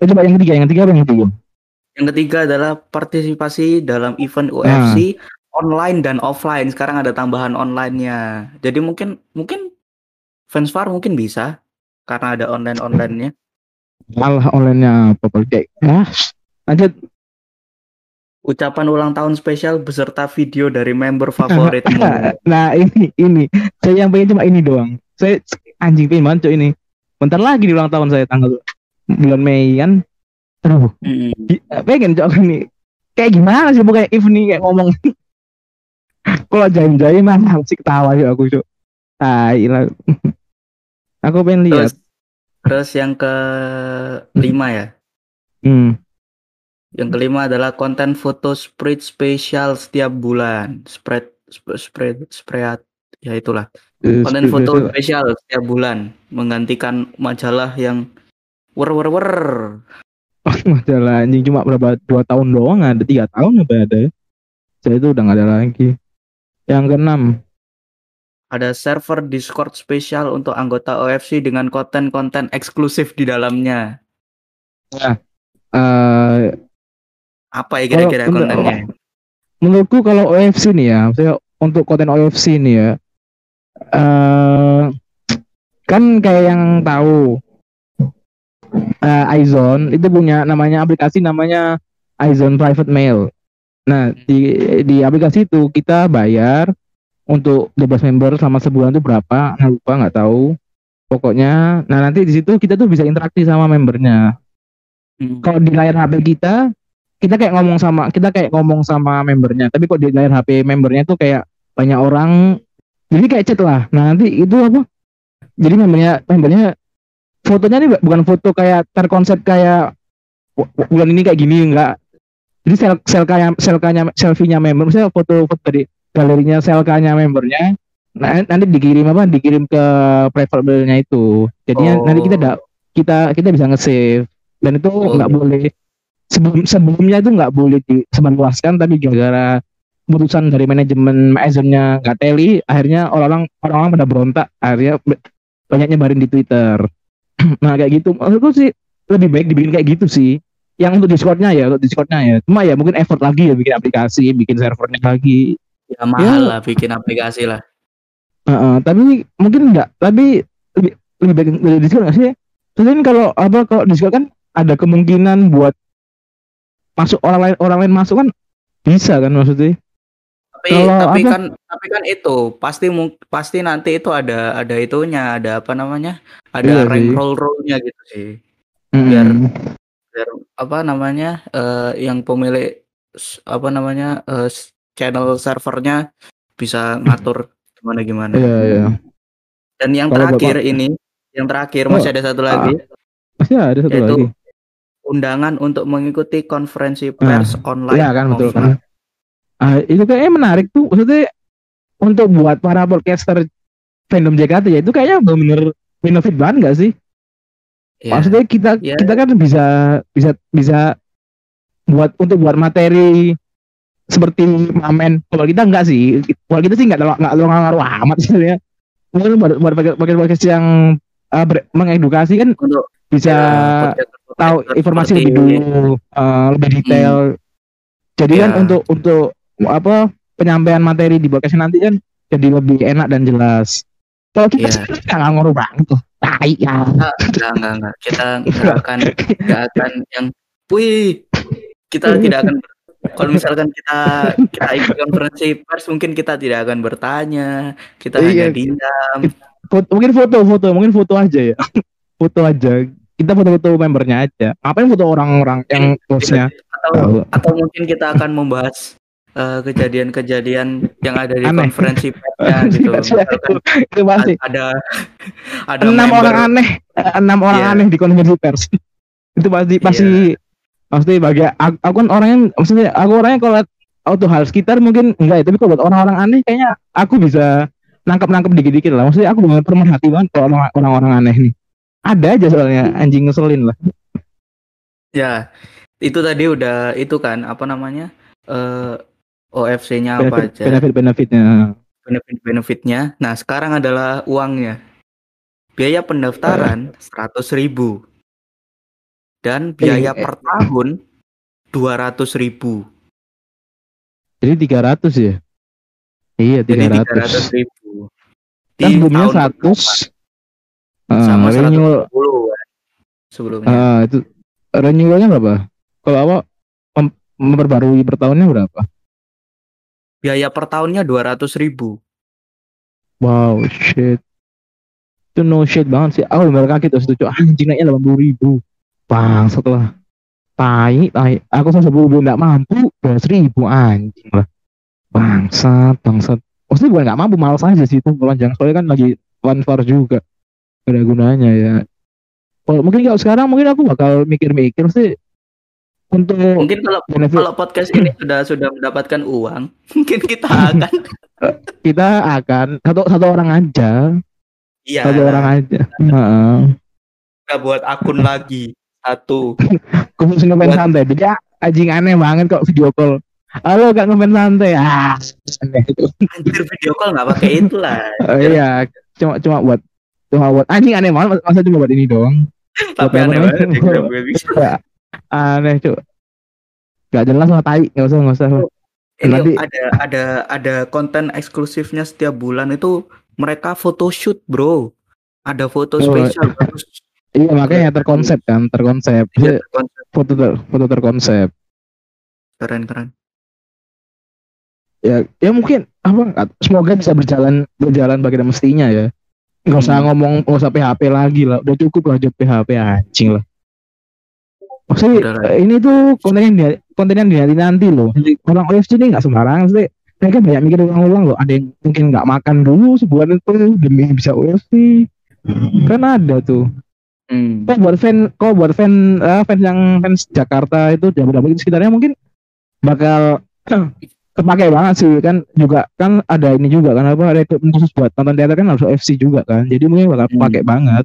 eh, coba yang ketiga yang ketiga apa yang ketiga? Yang ketiga adalah partisipasi dalam event Nah. UFC online dan offline. Sekarang ada tambahan online-nya. Jadi mungkin mungkin fans far mungkin bisa karena ada online onlinenya. Malah online-nya apa kayak ah lanjut. Ucapan ulang tahun spesial beserta video dari member favoritmu. Nah ini ini. Saya yang pengen cuma ini doang. Saya anjing pengen banget ini. Bentar lagi di ulang tahun saya tanggal bulan Mei kan? Aduh. Mm. pengen cok ini kayak gimana sih pokoknya if nih kayak ngomong? Kalau jaim-jaim mah sih ketawa sih aku cok tai lah. Aku pengen lihat. Terus terus yang ke lima ya? Hmm. Yang kelima adalah konten foto spread spesial setiap bulan. Spread sp- spread spread ya itulah. Eh, Konten foto spesial setiap bulan. Menggantikan majalah yang wer wer wer. majalah anjing cuma berapa dua tahun doang ada tiga tahun apa ada saya itu udah nggak ada lagi yang keenam Ada server Discord spesial untuk anggota OFC dengan konten-konten eksklusif di dalamnya. eh Apa ya kira-kira kontennya? menurutku kalau OFC nih ya, maksudnya untuk konten OFC nih ya, eh kan kayak yang tahu eh iZone itu punya namanya aplikasi namanya iZone Private Mail. Nah di di aplikasi itu kita bayar untuk 12 member selama sebulan itu berapa? Nggak lupa nggak tahu. Pokoknya, nah nanti di situ kita tuh bisa interaksi sama membernya Hmm. kalau di layar HP kita kita kayak ngomong sama kita kayak ngomong sama membernya tapi kok di layar HP membernya tuh kayak banyak orang jadi kayak chat lah nah nanti itu apa jadi membernya membernya fotonya nih bukan foto kayak terkonsep kayak "Wah, bulan ini kayak gini enggak. Jadi sel selkanya selkanya selfie-nya member misalnya foto foto dari galerinya selkanya membernya nah, nanti dikirim apa dikirim ke private mail-nya itu. Jadinya nanti kita da- kita kita bisa nge-save. Dan itu Oh, nggak iya. boleh sebelum sebelumnya itu nggak boleh disebarluaskan tapi gara-gara keputusan dari manajemen Azure-nya nggak teli akhirnya orang-orang orang-orang pada berontak akhirnya banyak nyebarin di Twitter nah kayak gitu. Menurutku sih lebih baik dibikin kayak gitu sih. Yang untuk Discord-nya ya untuk Discord-nya ya. Cuma ya mungkin effort lagi ya bikin aplikasi bikin servernya lagi. Ya mahal Ya. lah bikin aplikasi lah. Heeh, tapi mungkin enggak. Tapi lebih lebih baik dari Discord nggak sih Soalnya kan kalau apa kalau Discord kan ada kemungkinan buat masuk orang lain orang lain masuk kan bisa kan maksudnya Tapi Kalau tapi apa? kan tapi kan itu pasti pasti nanti itu ada ada itunya, ada apa namanya? Iya Ada rank sih. roll rollnya gitu sih. Mm-mm. Biar biar apa namanya? eh yang pemilik apa namanya? s- channel servernya bisa ngatur gimana gimana. iya iya Dan yang Kalau terakhir Bapak- ini, yang terakhir Oh, masih ada satu lagi, masih ada satu Yaitu lagi undangan untuk mengikuti konferensi pers online. Iya kan betul kan. Ah, itu kayaknya menarik tuh maksudnya untuk buat para podcaster fandom JKT ya itu kayaknya benar-benar benefit banget gak sih? Iya. Maksudnya kita Iya. kita kan bisa bisa bisa buat untuk buat materi seperti mamen kalau kita enggak sih kalau kita sih enggak enggak ngaruh amat sih ya mungkin buat buat podcast podcast yang uh, ber- mengedukasi kan untuk bisa ya, tahu informasi lebih dulu uh, lebih detail jadi kan Ya. untuk untuk apa penyampaian materi di podcast nanti kan jadi lebih enak dan jelas. Kalau kita Ya. sih nggak banget tuh. Tai ya. Enggak enggak enggak kita enggak akan enggak akan yang wih kita tidak akan kalau misalkan kita kita ikut konferensi pers mungkin kita tidak akan bertanya. Kita Iya. hanya diam. Foto- mungkin foto foto mungkin foto aja ya. Foto aja. Kita foto-foto membernya aja. Ngapain foto orang-orang yang hostnya? atau Tahu. atau mungkin kita akan membahas eh, kejadian-kejadian yang ada di Aneh. konferensi persnya gitu Iya, iya, itu, Misalkan itu pasti. ada ada enam member- orang aneh. Eh, enam orang Iya. aneh di konferensi pers. Itu pasti pasti pasti bagi aku, aku kan orangnya maksudnya aku orangnya kalau auto hal sekitar mungkin enggak ya tapi kalau buat orang-orang aneh kayaknya aku bisa nangkep nangkep dikit-dikit lah. Maksudnya aku benar pemerhati banget kalau orang- orang-orang aneh nih. Ada aja soalnya anjing ngeselin lah. Ya, itu tadi udah itu kan apa namanya? eh OFC-nya apa benefit aja? benefit benefitnya Benefit-benefitnya. Nah, sekarang adalah uangnya. Biaya pendaftaran 100.000 ribu dan biaya Eh, per tahun 200.000 ribu. jadi 300 ya iya 300 300 ribu. kan 100 pertama, eh, sama renewal 110 sebelumnya. Ah, itu renewalnya berapa? Kalau apa mem- memperbarui per tahunnya berapa? Biaya per tahunnya 200.000 ribu. Wow, shit. Itu no shit banget sih. Aku bener kaget tuh setuju. Anjing naiknya 80 ribu. Bang, setelah tai, tai. Aku sama sepuluh ribu nggak mampu, belas ribu anjing lah. Bangsat, bangsat. Maksudnya gue nggak mampu, malas aja sih itu melonjang. Soalnya kan lagi one far juga. Gak ada gunanya ya. Kalau mungkin kalau sekarang mungkin aku bakal mikir-mikir sih untuk Mungkin kalau benefit. kalau podcast ini sudah sudah mendapatkan uang, mungkin kita akan kita akan satu satu orang aja. Iya. Satu orang aja. Heeh. kita buat akun lagi. Satu. Khusus ngefans Buat- santai. Jadi anjing aneh banget kok video call. Halo gak ngefans santai. Ah aneh itu. Anjir video call nggak pakai itu lah Oh, iya. Cuma cuma buat cuma buat anjing aneh banget. Masa cuma buat ini doang? Tapi aneh banget aneh cuy gak jelas lah tai. Nggak usah nggak usah. Ini Nanti- ada ada ada konten eksklusifnya setiap bulan itu mereka photoshoot bro. Ada foto Oh, spesial. bagus iya makanya terkonsep kan terkonsep. Iya, konsep. foto ter, foto terkonsep. Keren keren. Ya ya mungkin apa semoga bisa berjalan berjalan bagaimana mestinya ya. Nggak usah Hmm. ngomong nggak usah PHP lagi lah. Udah cukup lah PHP anjing lah maksudnya eh, ini tuh konten yang dia, konten yang dinanti nanti loh. Orang OFC ini nggak sembarangan sih. Mereka banyak mikir ulang-ulang loh ada yang mungkin nggak makan dulu sebulan itu demi bisa OFC kan ada tuh. Hmm. Kok buat fan, kok buat fan, eh, fans yang fans Jakarta itu Jabodetabek sekitarnya mungkin bakal kepakai banget sih kan. Juga kan ada ini juga kan apa rekrutmen khusus buat nonton teater kan harus FC juga kan. Jadi mungkin bakal Hmm. kepakai banget.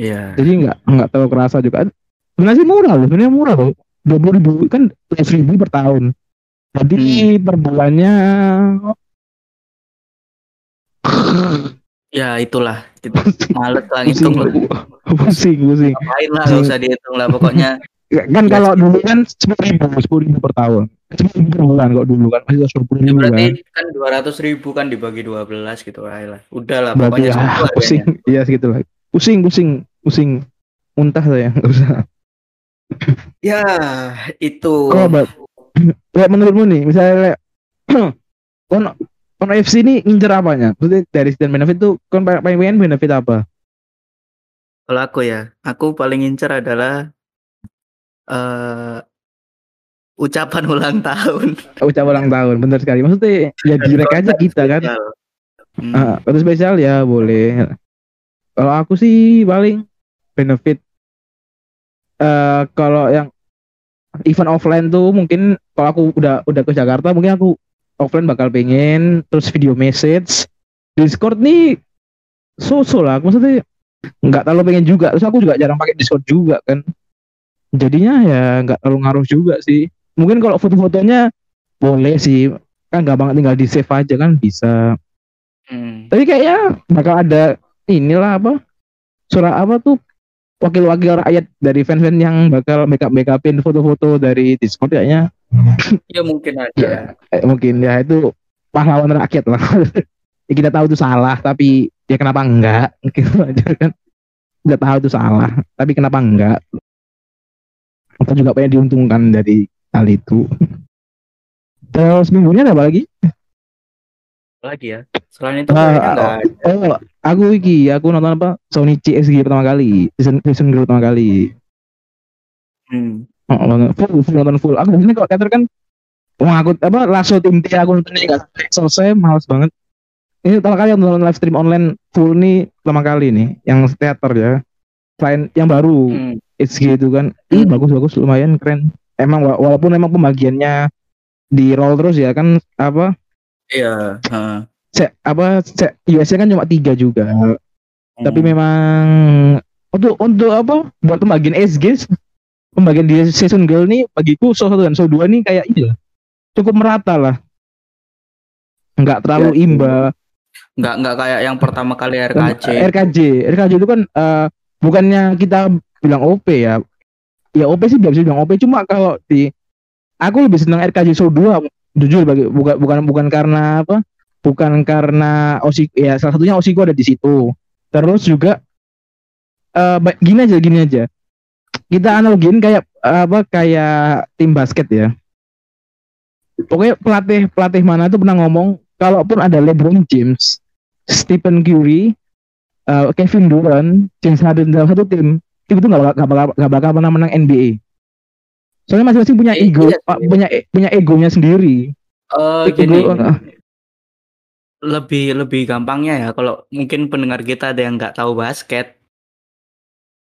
Iya. jadi nggak nggak terlalu kerasa juga sebenarnya sih murah loh sebenarnya murah loh. dua puluh ribu kan dua ribu per tahun. Jadi Hmm. per bulannya Ya itulah. Kita males lah pusing ngitung lah. pusing pusing. Ngapain lah nggak usah dihitung lah pokoknya. kan kalau dulu kan sepuluh ribu sepuluh ribu per tahun. sepuluh ribu per bulan kok dulu kan masih sepuluh Ya, ribu berarti kan. kan dua ratus ribu kan dibagi 12 gitu aja lah. Udah lah pokoknya aja pusing. iya segitu lah pusing pusing pusing. Muntah saya nggak usah Ya itu. oh but ya menurutmu nih misalnya kon kon FC ini ngincer apanya maksudnya dari dan benefit tuh kon paling pengen benefit apa Kalau aku ya, aku paling incer adalah eh ucapan ulang tahun. ucap ulang tahun bener sekali maksudnya ya direk aja kita kan spesial. Hmm. Konten spesial ya boleh kalau aku sih paling benefit eh kalau yang event offline tuh mungkin kalau aku udah udah ke Jakarta mungkin aku offline bakal pengen terus video message Discord nih so-so lah. Maksudnya nggak terlalu pengen juga. Terus aku juga jarang pakai Discord juga kan. Jadinya ya nggak terlalu ngaruh juga sih. Mungkin kalau foto-fotonya boleh sih. Kan gampang tinggal di save aja kan bisa. Hmm. tapi kayaknya bakal ada inilah apa surat apa tuh wakil-wakil rakyat dari fans-fans yang bakal make up make upin foto-foto dari Discord kayaknya. Ya mungkin aja. Ya. eh, mungkin. Ya itu pahlawan rakyat lah. Ya, kita tahu itu salah tapi ya kenapa enggak? Gitu aja kan. Udah tahu itu salah tapi kenapa enggak? Kita juga pengen diuntungkan dari hal itu. Terus minggunya ada apa lagi? Lagi ya. Selain itu Ah, enggak ada. oh aku iki aku nonton apa Sony CSG pertama kali season season girl pertama kali Hmm. Oh, nonton full, full nonton full. Aku ini kalau teater kan Wah, aku apa langsung tim T aku nontonnya nggak sampai selesai, males banget. Ini pertama kali nonton live stream online full nih pertama kali nih, yang teater ya. Selain yang baru, Hmm. HG itu kan, ih Hmm. bagus bagus lumayan keren. Emang wa- walaupun emang pembagiannya di roll terus ya kan apa Iya. Se, apa se, US kan cuma tiga juga. Tapi Hmm. memang untuk untuk apa buat pembagian SG pembagian di season girl nih bagiku show satu dan show dua nih kayak iya cukup merata lah nggak terlalu Ya, imba nggak nggak kayak yang pertama kali RKC. RKJ RKJ itu kan eh, bukannya kita bilang OP ya ya OP sih bisa bilang OP cuma kalau di aku lebih senang RKJ show 2 jujur bagi bukan bukan bukan karena apa bukan karena Osiko ya salah satunya Osiko ada di situ. Terus juga eh ba- gini aja gini aja. Kita analogin kayak apa kayak tim basket ya. Pokoknya pelatih pelatih mana tuh pernah ngomong kalaupun ada LeBron James Stephen Curry eh, Kevin Durant James Harden dalam satu tim tim itu nggak bakal nggak bakal pernah menang NBA soalnya masing-masing punya Iya ego pak, punya punya egonya sendiri. Eh, Ego- gini, eh, lebih lebih gampangnya ya. Kalau mungkin pendengar kita ada yang nggak tahu basket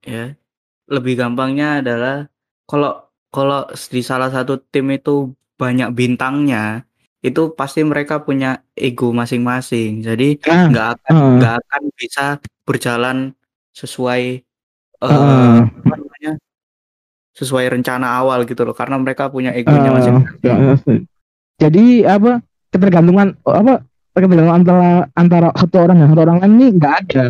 ya lebih gampangnya adalah kalau kalau di salah satu tim itu banyak bintangnya itu pasti mereka punya ego masing-masing. Jadi ah, nggak akan ah, nggak akan bisa berjalan sesuai eh, ah, apa namanya sesuai rencana awal gitu loh. Karena mereka punya egonya masing-masing. ya, jadi apa ketergantungan apa ketergantungan antara antara satu orang dan satu orang lain ini nggak ada.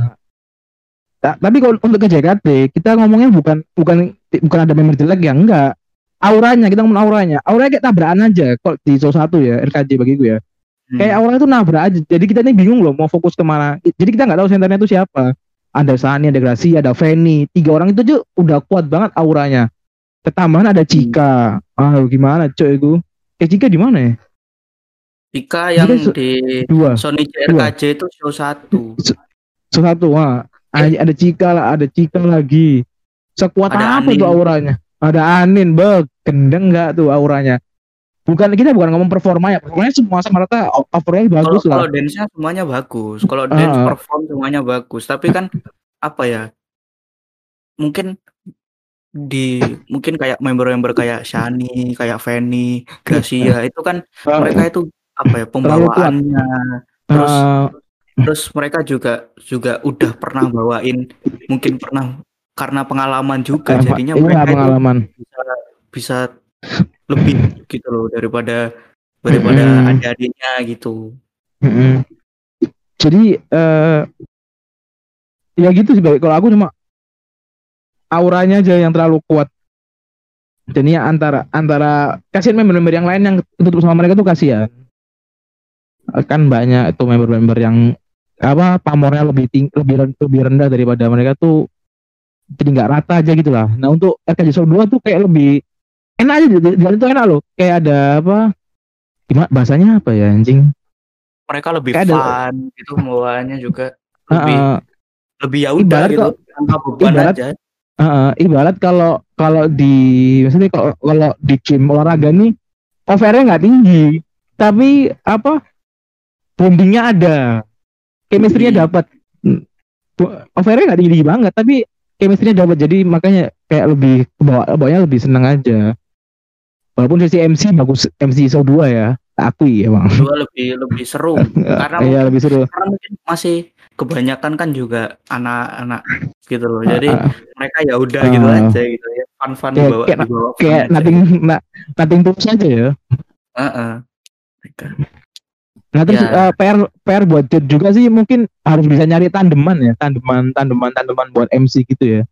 Ta- tapi kalau untuk ke JKT kita ngomongnya bukan bukan bukan ada member jelek ya enggak. Auranya kita ngomong auranya. Auranya kayak tabrakan aja kok di show satu ya RKJ bagi gue ya. Hmm. kayak auranya tuh nabrak aja. Jadi kita nih bingung loh mau fokus ke mana. Jadi kita nggak tahu senternya itu siapa. Ada Sani ada Gracia ada Feni. Tiga orang itu aja udah kuat banget auranya. Ketambahan ada Cika. Ah gimana cuy itu eh Cika di mana ya Jika yang di dua. Sony JRKJ itu show satu. Show satu wah ada, ada Cika lah ada Cika lagi. Sekuat Ada apa Anin. tuh auranya? Ada Anin be gendeng nggak tuh auranya? Bukan kita bukan ngomong performa ya. Performanya semua sama rata overall bagus lah. kalau dance-nya semuanya bagus. Kalau dance Ah. perform semuanya bagus. Tapi kan apa ya? Mungkin di mungkin kayak member-member kayak Shani kayak Fanny Gracia itu kan Ah, mereka itu apa ya pembawaannya terus ah, terus mereka juga juga udah pernah bawain mungkin pernah karena pengalaman juga jadinya iya, mereka pengalaman bisa bisa lebih gitu loh daripada daripada Mm-mm. adik-adiknya gitu Mm-mm. Jadi eh ya gitu sih Bay. kalau aku cuma auranya aja yang terlalu kuat. Jadi ya antara antara kasihan member-member yang lain yang tutup sama mereka tuh kasihan. Kan banyak itu member-member yang apa pamornya lebih tinggi lebih lebih rendah daripada mereka tuh jadi nggak rata aja gitu lah. Nah untuk RKJ Soul 2 tuh kayak lebih enak aja di- itu enak loh. Kayak ada apa gimana bahasanya apa ya anjing? mereka lebih Kayak ada- fun gitu bawaannya juga lebih Heeh. lebih ya udah ibarat gitu tanpa beban ibarat- aja Heeh, ibarat kalau kalau di maksudnya kalau kalau di gym olahraga nih overnya nggak tinggi tapi apa bondingnya ada chemistry-nya Hmm. dapat Hmm. Overnya nggak tinggi, tinggi banget tapi chemistry-nya dapat jadi makanya kayak lebih bawa bawanya lebih seneng aja walaupun sesi MC bagus MC show 2 ya akui emang dua lebih lebih seru karena iya lebih seru karena mungkin masih kebanyakan kan juga anak-anak gitu loh jadi Ah, ah. mereka ya udah gitu Ah. aja gitu ya fun fun Kayak- dibawa kayak- dibawa kayak aja. nothing na- nothing tulus aja ya Heeh. Mereka. Nah terus Ya. eh, PR PR buat Jet juga sih mungkin harus bisa nyari tandeman ya, tandeman tandeman tandeman buat MC gitu ya.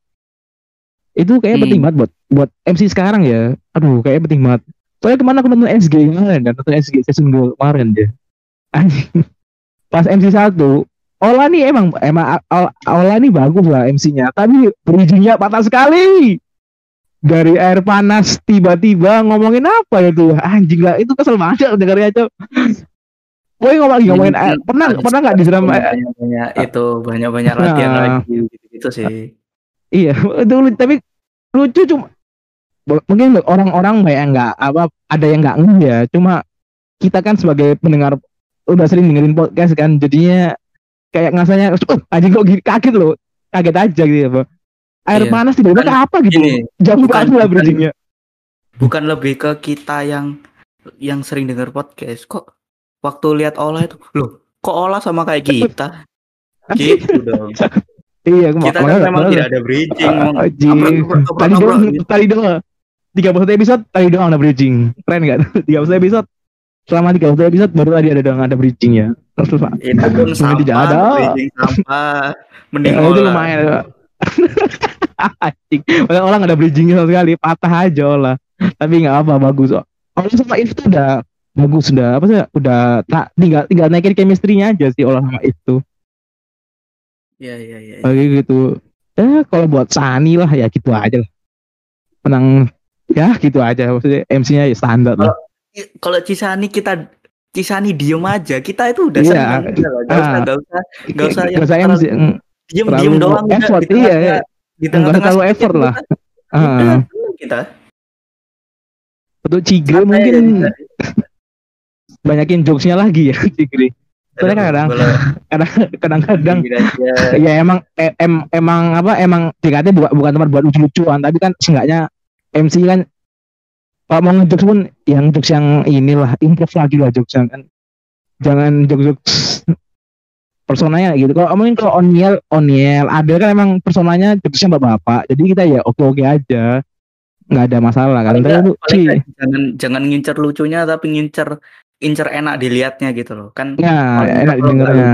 Itu kayak Hmm. penting banget buat buat MC sekarang ya. Aduh, kayak penting banget. Soalnya ke mana aku nonton SG kemarin kan, nonton SG season 2 kemarin dia. Anjing. Pas MC satu, Ola nih emang emang Ola, nih bagus lah MC-nya, tapi bridging-nya patah sekali. Dari air panas tiba-tiba ngomongin apa itu? Anjing lah, itu kesel banget dengarnya, Cok. Boy ngomong lagi ngomongin air, pernah pernah nggak disiram air? banyak itu banyak-banyak latihan Nah. lagi gitu-gitu sih. Iya, itu lucu, tapi lucu cuma mungkin orang-orang banyak nggak apa ada yang nggak ngeh ya. Cuma kita kan sebagai pendengar udah sering dengerin podcast kan, jadinya kayak ngasanya, oh, anjing kok gini kaget loh, kaget aja gitu ya. Air Iya. panas tiba-tiba Bukan- ke apa gitu, Gini, jauh banget lah bridgingnya. bukan lebih ke kita yang yang sering dengar podcast kok waktu lihat olah itu loh kok olah sama kayak kita gitu dong Iya, kita kan memang tidak ada bridging ngobrol, Tadi doang, tadi doang. 31 episode, tadi doang ada bridging. Keren gak? 31 episode. Selama 31 episode baru tadi ada doang ada bridging ya. Terus Pak. itu pun Cuma tidak ada. bridging sampah mending Ya, itu lumayan. Pak. Anjing. Orang ada bridgingnya sama sekali, patah aja lah. Tapi nggak apa, bagus. Olah sama If tuh udah bagus udah apa sih? Udah tak tinggal tinggal naikin chemistry-nya aja sih Olah sama itu. Iya iya iya. Kayak gitu. Eh kalau buat Sani lah ya gitu aja lah. Menang ya gitu aja maksudnya MC-nya ya standar lah. I- Kalau Cisani kita Cisani diem aja, kita itu udah Iya. senang udah lah. Gak usah Ah. gak usah Nggak usah yang Nggak usah MC. mm, diem diem doang effort, tengah- iya, iya. di Nggak usah tengah-tengah terlalu effort lah. ah. udah, seneng kita. Untuk Cigre mungkin aja. Banyakin jokesnya lagi ya. Cigre. Soalnya kadang kadang kadang-kadang gini aja. ya emang em, em- emang apa emang JKT bukan bukan tempat buat lucu-lucuan. Tapi kan seenggaknya MC kan kalau mau ngejokes pun yang jokes yang inilah improve lagi lah jokes yang kan. Jangan jokes-jokes personanya gitu. Kalau mungkin kalau Oniel Oniel Adel kan emang personanya jokesnya bapak-bapak jadi kita ya oke-oke aja. Nggak ada masalah. Kan tapi jangan jangan ngincer lucunya tapi ngincer incer enak dilihatnya gitu loh. Kan ya enak didengarnya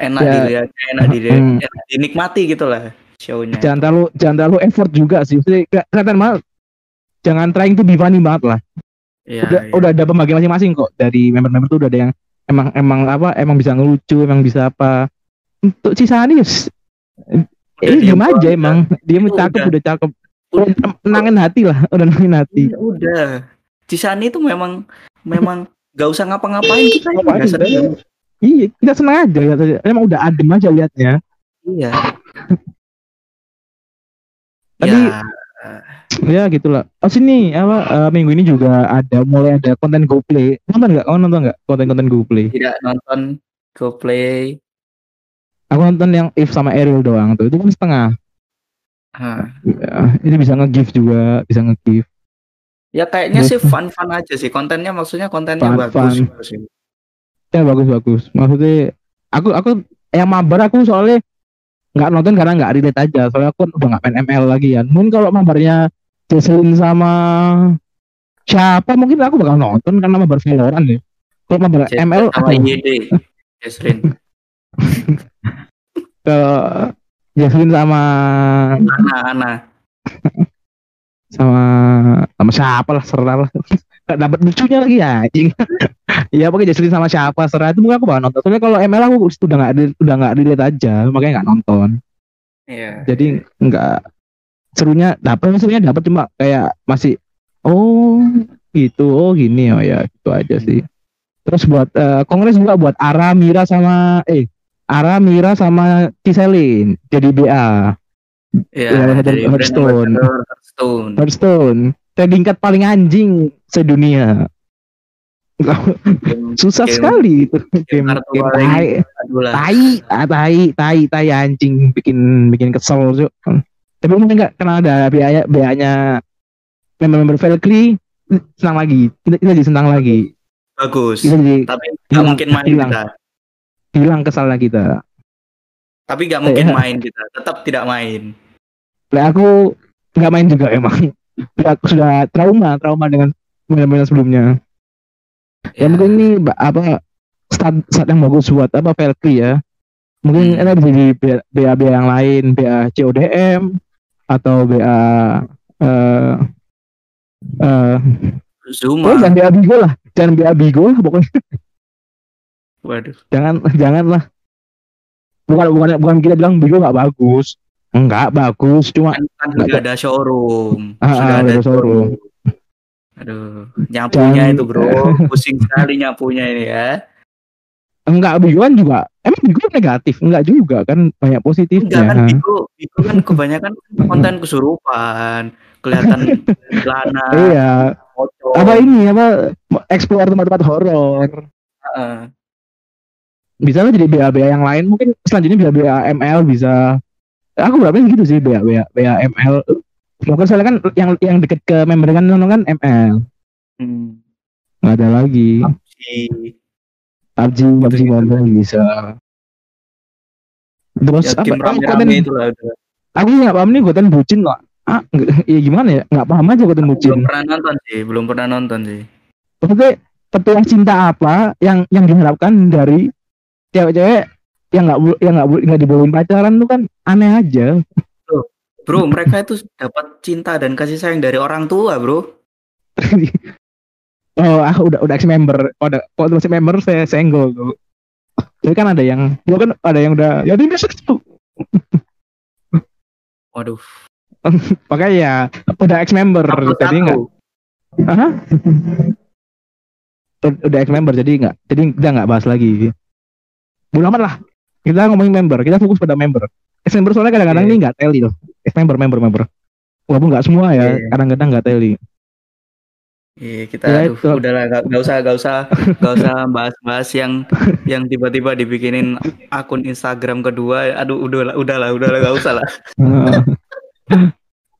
enak Ya. dilihatnya enak, dilihat, Hmm. enak dinikmati gitu lah show-nya. Jangan terlalu jangan terlalu effort juga sih. Kelihatan banget jangan trying to be funny banget lah. Iya, udah, iya. udah ada pembagian masing-masing kok. Dari member-member tuh udah ada yang emang emang apa emang bisa ngelucu emang bisa apa. Untuk yes, Udah eh diem aja doang, emang. Dia cakep udah. udah cakep. Udah. udah menangin hati lah udah menangin hati. Udah Cisani itu memang memang gak usah ngapa-ngapain kita yang Ngapain, seneng. iya kita senang aja aja. emang udah adem aja liatnya. Iya. Tapi- ya. Ya gitulah. Oh sini apa eh, minggu ini juga ada mulai ada konten GoPlay. Nonton nggak? Kamu nonton nggak konten-konten GoPlay? Tidak nonton go play aku nonton yang If sama Ariel doang tuh. Itu kan setengah. Hah. ya, ini bisa nge-give juga bisa nge-give ya kayaknya sih fun-fun aja sih. Kontennya maksudnya kontennya Fun, bagus fun. sih. ya bagus bagus. Maksudnya aku aku yang mabar aku soalnya nggak nonton karena nggak relate aja. Soalnya aku udah nggak main ML lagi ya mungkin kalau mabarnya Jesselyn sama siapa mungkin aku bakal nonton karena mabar Valorant ya. Kalau mabar Jesslyn ML YD Jesslyn ke Jesselyn sama Ana Ana sama sama siapa lah serah lah. Nggak dapat lucunya lagi ya anjing. Iya pakai Jesselyn sama siapa serah itu mungkin aku bakal nonton. Soalnya kalau ML aku udah nggak udah nggak relate aja makanya nggak nonton. Iya. jadi nggak serunya dapat serunya dapat cuma kayak masih oh gitu oh gini oh ya gitu aja sih. Terus buat eh, kongres juga buat Ara Mira sama eh Ara Mira sama Ciselin jadi BA Iya, Ya, dari Hearthstone. Hearthstone. Hearthstone trending card paling anjing sedunia Game- susah Game- sekali itu game, game tai tai ah, tai tai tai anjing bikin bikin kesel Cuk. tapi mungkin nggak karena ada biaya biayanya member-member Valkyrie senang lagi kita, kita jadi senang lagi Bagus. kita jadi Tapi nggak hilang- mungkin main hilang. kita. hilang kesalnya kita Tapi nggak mungkin Iya. main kita. Tetap tidak main. Lah aku nggak main juga emang aku sudah trauma trauma dengan main-main sebelumnya Ya, mungkin ini apa start, start yang bagus buat apa Valkyrie ya. Mungkin Hmm. ini bisa di BA BA yang lain, BA CODM atau BA eh eh Zuma. oh, jangan BA Bigo lah, jangan BA Bigo lah pokoknya Waduh. jangan jangan lah. Bukan bukan bukan kita bilang Bigo nggak bagus. Enggak bagus, cuma Kan, kan Nggak sudah ada showroom. Ah, sudah ah, ada ada showroom. Aduh, nyapunya Jangan- itu bro, pusing sekali nyapunya ini ya. enggak Bigo kan juga emang Bigo negatif, enggak juga kan banyak Enggak positifnya. kan Bigo, Bigo kan kebanyakan konten kesurupan, kelihatan celana, Iya, apa ini apa explore tempat-tempat horor. Heeh. Bisa lah jadi BA-BA yang lain mungkin selanjutnya bisa BA ML bisa. Aku berapa gitu sih BA BA BA ML. Mungkin soalnya kan yang yang deket ke member kan kan ML. Hmm. Nggak ada lagi. PUBG PUBG Mobile bisa. Terus ya, apa? konten lah udah. aku nggak paham nih konten bucin kok. Ah, iya gimana ya? Nggak paham aja konten bucin. Belum pernah nonton sih, belum pernah nonton sih. Maksudnya petuah cinta apa yang yang diharapkan dari cewek-cewek yang nggak yang nggak nggak dibolehin pacaran tuh kan aneh aja. Bro, mereka itu dapat cinta dan kasih sayang dari orang tua, bro. oh, aku udah udah ex member, oh, udah kalau masih member saya senggol tuh. Jadi kan ada yang, gua kan ada yang udah ya ini tuh. Waduh. Makanya ya udah ex member, jadi nggak, udah ex member jadi nggak, jadi kita nggak bahas lagi. Bodo amat lah. Kita ngomongin member, kita fokus pada member. Ex member soalnya kadang-kadang Iya. ini nggak teli loh. Ex member, member, member. Walaupun nggak semua ya, Iya. kadang-kadang nggak teli. Iya, kita Ya, aduh, itu. udahlah gak, gak usah gak usah gak usah bahas-bahas yang yang tiba-tiba dibikinin akun Instagram kedua. Aduh, udahlah, udahlah, udahlah gak usah lah.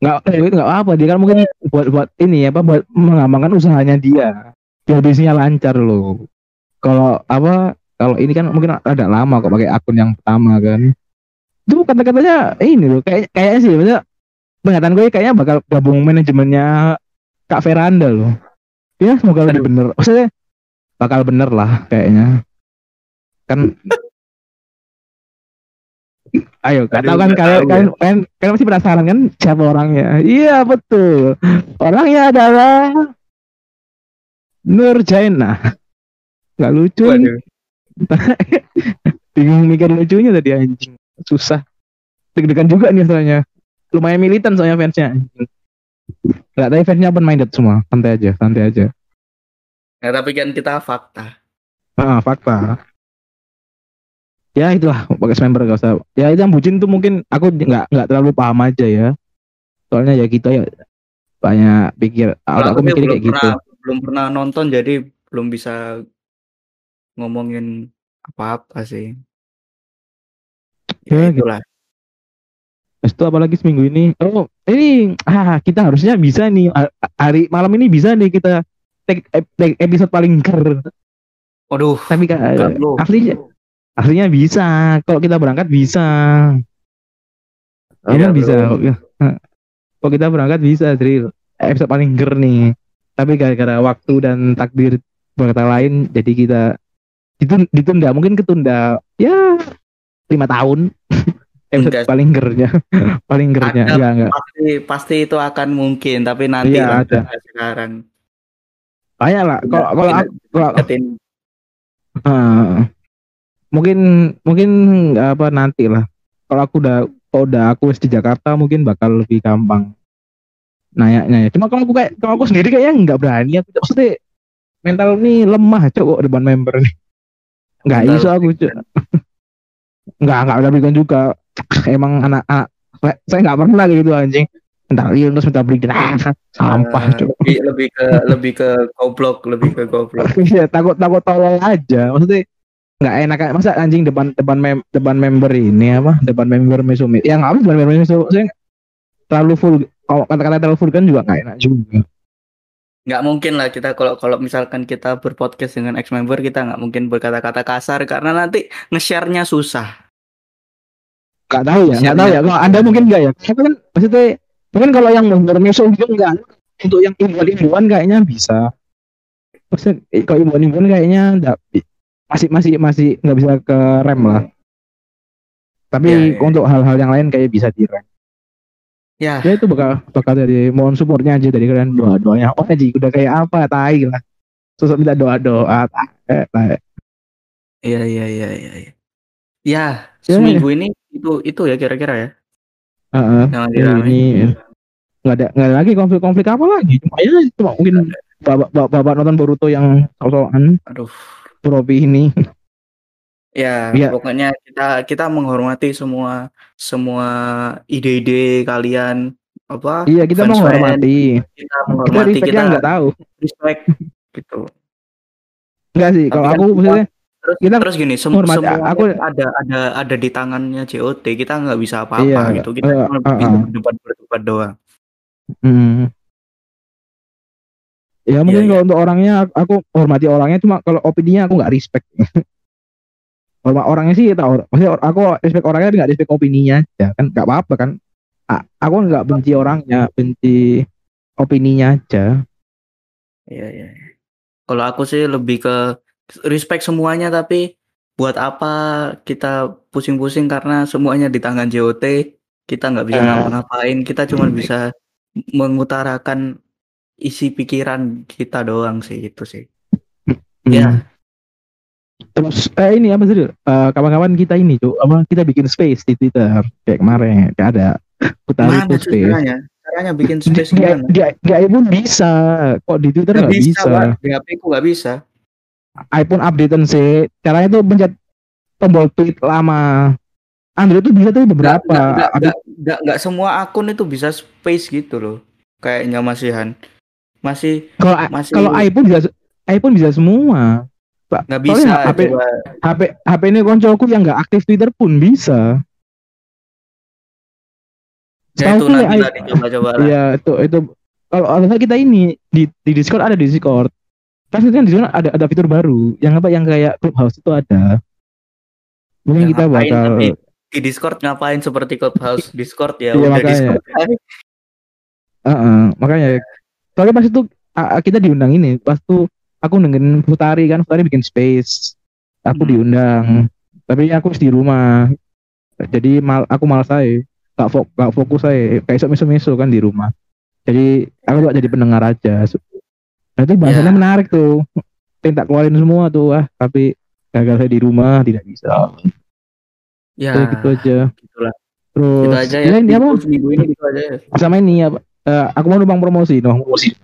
nggak eh, nggak apa dia kan mungkin buat buat ini ya apa buat mengembangkan usahanya dia biar bisnisnya lancar loh kalau apa kalau ini kan mungkin ada lama kok pakai akun yang pertama kan itu kata-katanya eh, ini loh kayak kayaknya sih maksudnya penglihatan gue kayaknya bakal gabung manajemennya Kak Veranda loh ya semoga lebih bener maksudnya bakal bener lah kayaknya kan Ayo, Aduh, tahu kan kalian kalian kalian pasti penasaran kan siapa orangnya? Iya betul, orangnya adalah Nur Jaina. Nggak lucu. Waduh. bingung mikir lucunya tadi anjing, susah. Deg-degan juga nih soalnya. Lumayan militan soalnya fansnya. anjing. Nggak tapi fansnya open minded semua, santai aja, santai aja. Ya, tapi kan kita fakta. Ah, fakta. Ya itulah pakai member gak usah. Ya itu yang bucin tuh mungkin aku nggak nggak terlalu paham aja ya. Soalnya ya kita ya banyak pikir. Kalau aku mikirnya belum kayak gitu. pernah belum pernah nonton jadi belum bisa ngomongin apa-apa sih. Ya, Ya, itulah. Terus itu apalagi seminggu ini. Oh ini ah kita harusnya bisa nih ha- hari malam ini bisa nih kita take, take episode paling ker. Waduh, Tapi kan aslinya aslinya bisa. Kalau kita berangkat bisa. Iya, bisa. bro. Kalau kita berangkat bisa, Drill. Episode paling ger nih. Tapi gara-gara waktu dan takdir berkata lain, jadi kita ditunda, mungkin ketunda ya lima tahun. Episode Enggak. paling gernya, paling gernya, ya enggak. Pasti pasti itu akan mungkin tapi nanti lah, ada. sekarang. Banyak lah. Kalau kalau kalau. Ah, mungkin mungkin apa nanti lah. Kalau aku udah kalau udah aku di Jakarta mungkin bakal lebih gampang nanya-nanya. Cuma kalau aku kayak kalau aku sendiri kayaknya nggak berani. Aku maksudnya mental nih lemah cok depan member nih. Nggak Mental iso aku cok. Nggak nggak ada berikan juga. Emang anak-anak saya nggak pernah gitu anjing. Bentar iya terus minta beli ah, sampah Eh, cok. lebih, lebih ke lebih ke goblok, lebih ke goblok. Iya takut takut tolol aja. Maksudnya nggak enak masa anjing depan depan mem, depan member ini apa depan member mesumit ya nggak apa depan member mesumit saya terlalu full kalau kata-kata terlalu full kan juga nggak enak juga nggak mungkin lah kita kalau kalau misalkan kita berpodcast dengan ex member kita nggak mungkin berkata-kata kasar karena nanti nge-share-nya susah. nggak tahu ya nggak tahu ya. Kalau anda mungkin nggak ya. Saya kan maksudnya mungkin kalau yang member mesum itu enggak untuk yang ilmuwan kayaknya bisa. Maksudnya eh, kalau imbon-imbon kayaknya enggak, masih masih masih nggak bisa ke rem lah. Tapi Ya, ya, ya. untuk hal-hal yang lain kayak bisa di rem Ya, ya itu bakal bakal dari mohon supportnya aja dari kalian. Doa doanya oh aja udah kayak apa? Tai lah. Sosok minta doa doa iya iya iya iya. iya. Ya, Ya, seminggu ini itu itu ya kira-kira ya. Heeh. Yang lagi Ya, ini. Nggak ada nggak ada lagi konflik-konflik apa lagi. Cuma ya cuma mungkin bapak bapak, nonton Boruto yang sosokan Aduh. propi ini Ya, Iya. pokoknya kita kita menghormati semua semua ide-ide kalian apa? iya kita fans-fans, menghormati Kita kita menghormati respectnya kita nggak tahu respect gitu. nggak sih Tapi kalau kan aku semua- maksudnya Terus Kita terus gini, sem menghormati- semua aku- ada ada ada di tangannya JOT. Kita nggak bisa apa-apa Iya, gitu. Kita eh, cuma eh, bisa eh. berdebat berdebat doang. hmm, ya mungkin Iya, kalau untuk orangnya aku hormati orangnya cuma kalau opininya aku nggak respect Hormat orangnya sih tahu maksudnya aku respect orangnya tapi nggak respect opininya aja kan nggak apa-apa kan A- aku nggak benci orangnya benci opininya aja Iya, iya. iya. Kalau aku sih lebih ke respect semuanya tapi buat apa kita pusing-pusing karena semuanya di tangan JOT, kita nggak bisa Eh. ngapa-ngapain, kita cuma bisa mengutarakan isi pikiran kita doang sih itu sih. Hmm. Ya. Terus eh, ini apa sih? Eh, kawan-kawan kita ini tuh apa kita bikin space di Twitter kayak kemarin kayak ada putari Mana itu space. caranya? Caranya bikin space di, gimana? di, di iPhone bisa, kok di Twitter Nggak nggak bisa, bisa. Pak. Di HP ku nggak bisa. iPhone updatean sih. Caranya tuh pencet tombol tweet lama. Android tuh bisa tuh beberapa. nggak, nggak semua akun itu bisa space gitu loh. Kayaknya masihan. Masih Kalau masih kalau iPhone bisa iPhone bisa semua. Pak, nggak soalnya bisa HP coba. HP HP ini koncoku yang nggak aktif Twitter pun bisa. Ya itu Setahuku nanti i- lah dicoba-coba lah. Iya itu itu kalau kalau kita ini di di Discord ada di Discord. Kan itu kan di sana ada ada fitur baru yang apa yang kayak Clubhouse itu ada. Mungkin Ya, kita ngapain bakal tapi di Discord ngapain seperti Clubhouse Discord ya Iya, udah makanya. Discord Heeh, makanya soalnya pas itu kita diundang ini pas tuh aku dengerin Putari kan Putari bikin space. Aku Hmm. diundang. Tapi aku di rumah. Jadi mal aku malas saya gak, fok gak fokus saya kayak meso meso kan di rumah. Jadi aku tuh jadi pendengar aja. Nah itu bahasannya Ya. menarik tuh. Pengen tak keluarin semua tuh. Ah tapi gagal saya di rumah tidak bisa. Ya Jadi gitu aja. gitulah. Terus gitu aja ya. ya, ini apa? Seminggu- ini gitu aja ya. sama ini apa eh, aku mau numpang promosi dong promosi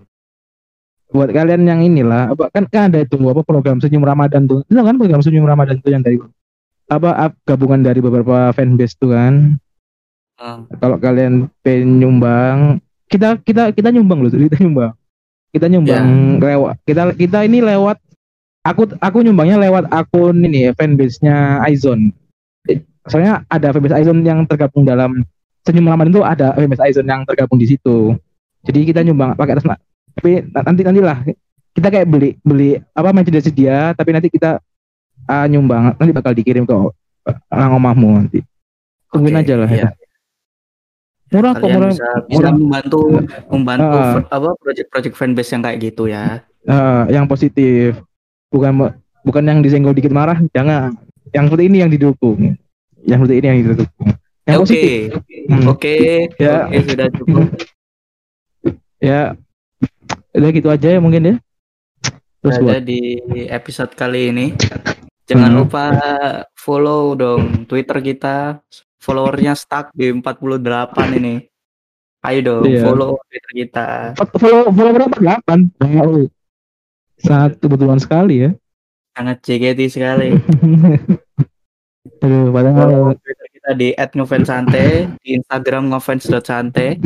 buat kalian yang inilah apa kan kan ada itu apa program senyum Ramadan tuh. Itu kan program senyum Ramadan tuh yang dari apa ap- gabungan dari beberapa fanbase tuh kan? Hmm. kalau kalian pengen nyumbang kita kita kita nyumbang loh kita nyumbang. Kita nyumbang lewat kita kita ini lewat aku aku nyumbangnya lewat akun ini ya fanbase-nya Aizon. Eh, soalnya ada fanbase Aizon yang tergabung dalam senyum Ramadan itu ada fanbase Aizon yang tergabung di situ. Jadi kita nyumbang pakai atas tapi na- nanti nantilah kita kayak beli beli apa merchandise dia tapi nanti kita ah, nyumbang. Nanti bakal dikirim ke orang omahmu nanti. Tungguin Oke, aja lah iya. ya. murah kok murah. bisa bisa murah. membantu membantu Ah. f- apa project-project fanbase yang kayak gitu ya. Eh, yang positif. Bukan bukan yang disenggol dikit marah jangan. Yang seperti ini yang didukung. Yang seperti ini yang didukung. Yang Ya, oke. positif. Hmm. oke Ya. oke sudah cukup. Ya udah gitu aja ya mungkin ya. Terus ada buat di episode kali ini. Jangan Hmm. lupa follow dong Twitter kita. Followernya stuck di 48 ini. Ayo dong Iya. follow Twitter kita. Follow follow berapa? delapan? Wow. sangat kebetulan sekali ya. Sangat JKT sekali. Aduh padahal Twitter kita di @ngofensante di Instagram ngofans.sante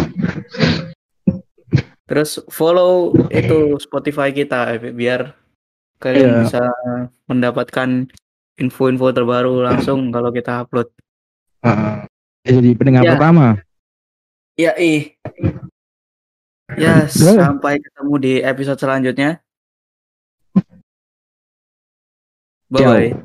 terus follow itu Spotify kita biar kalian Iya. bisa mendapatkan info-info terbaru langsung kalau kita upload. Uh, jadi pendengar Ya. pertama. Ya ih ya Boleh. sampai ketemu di episode selanjutnya. Bye bye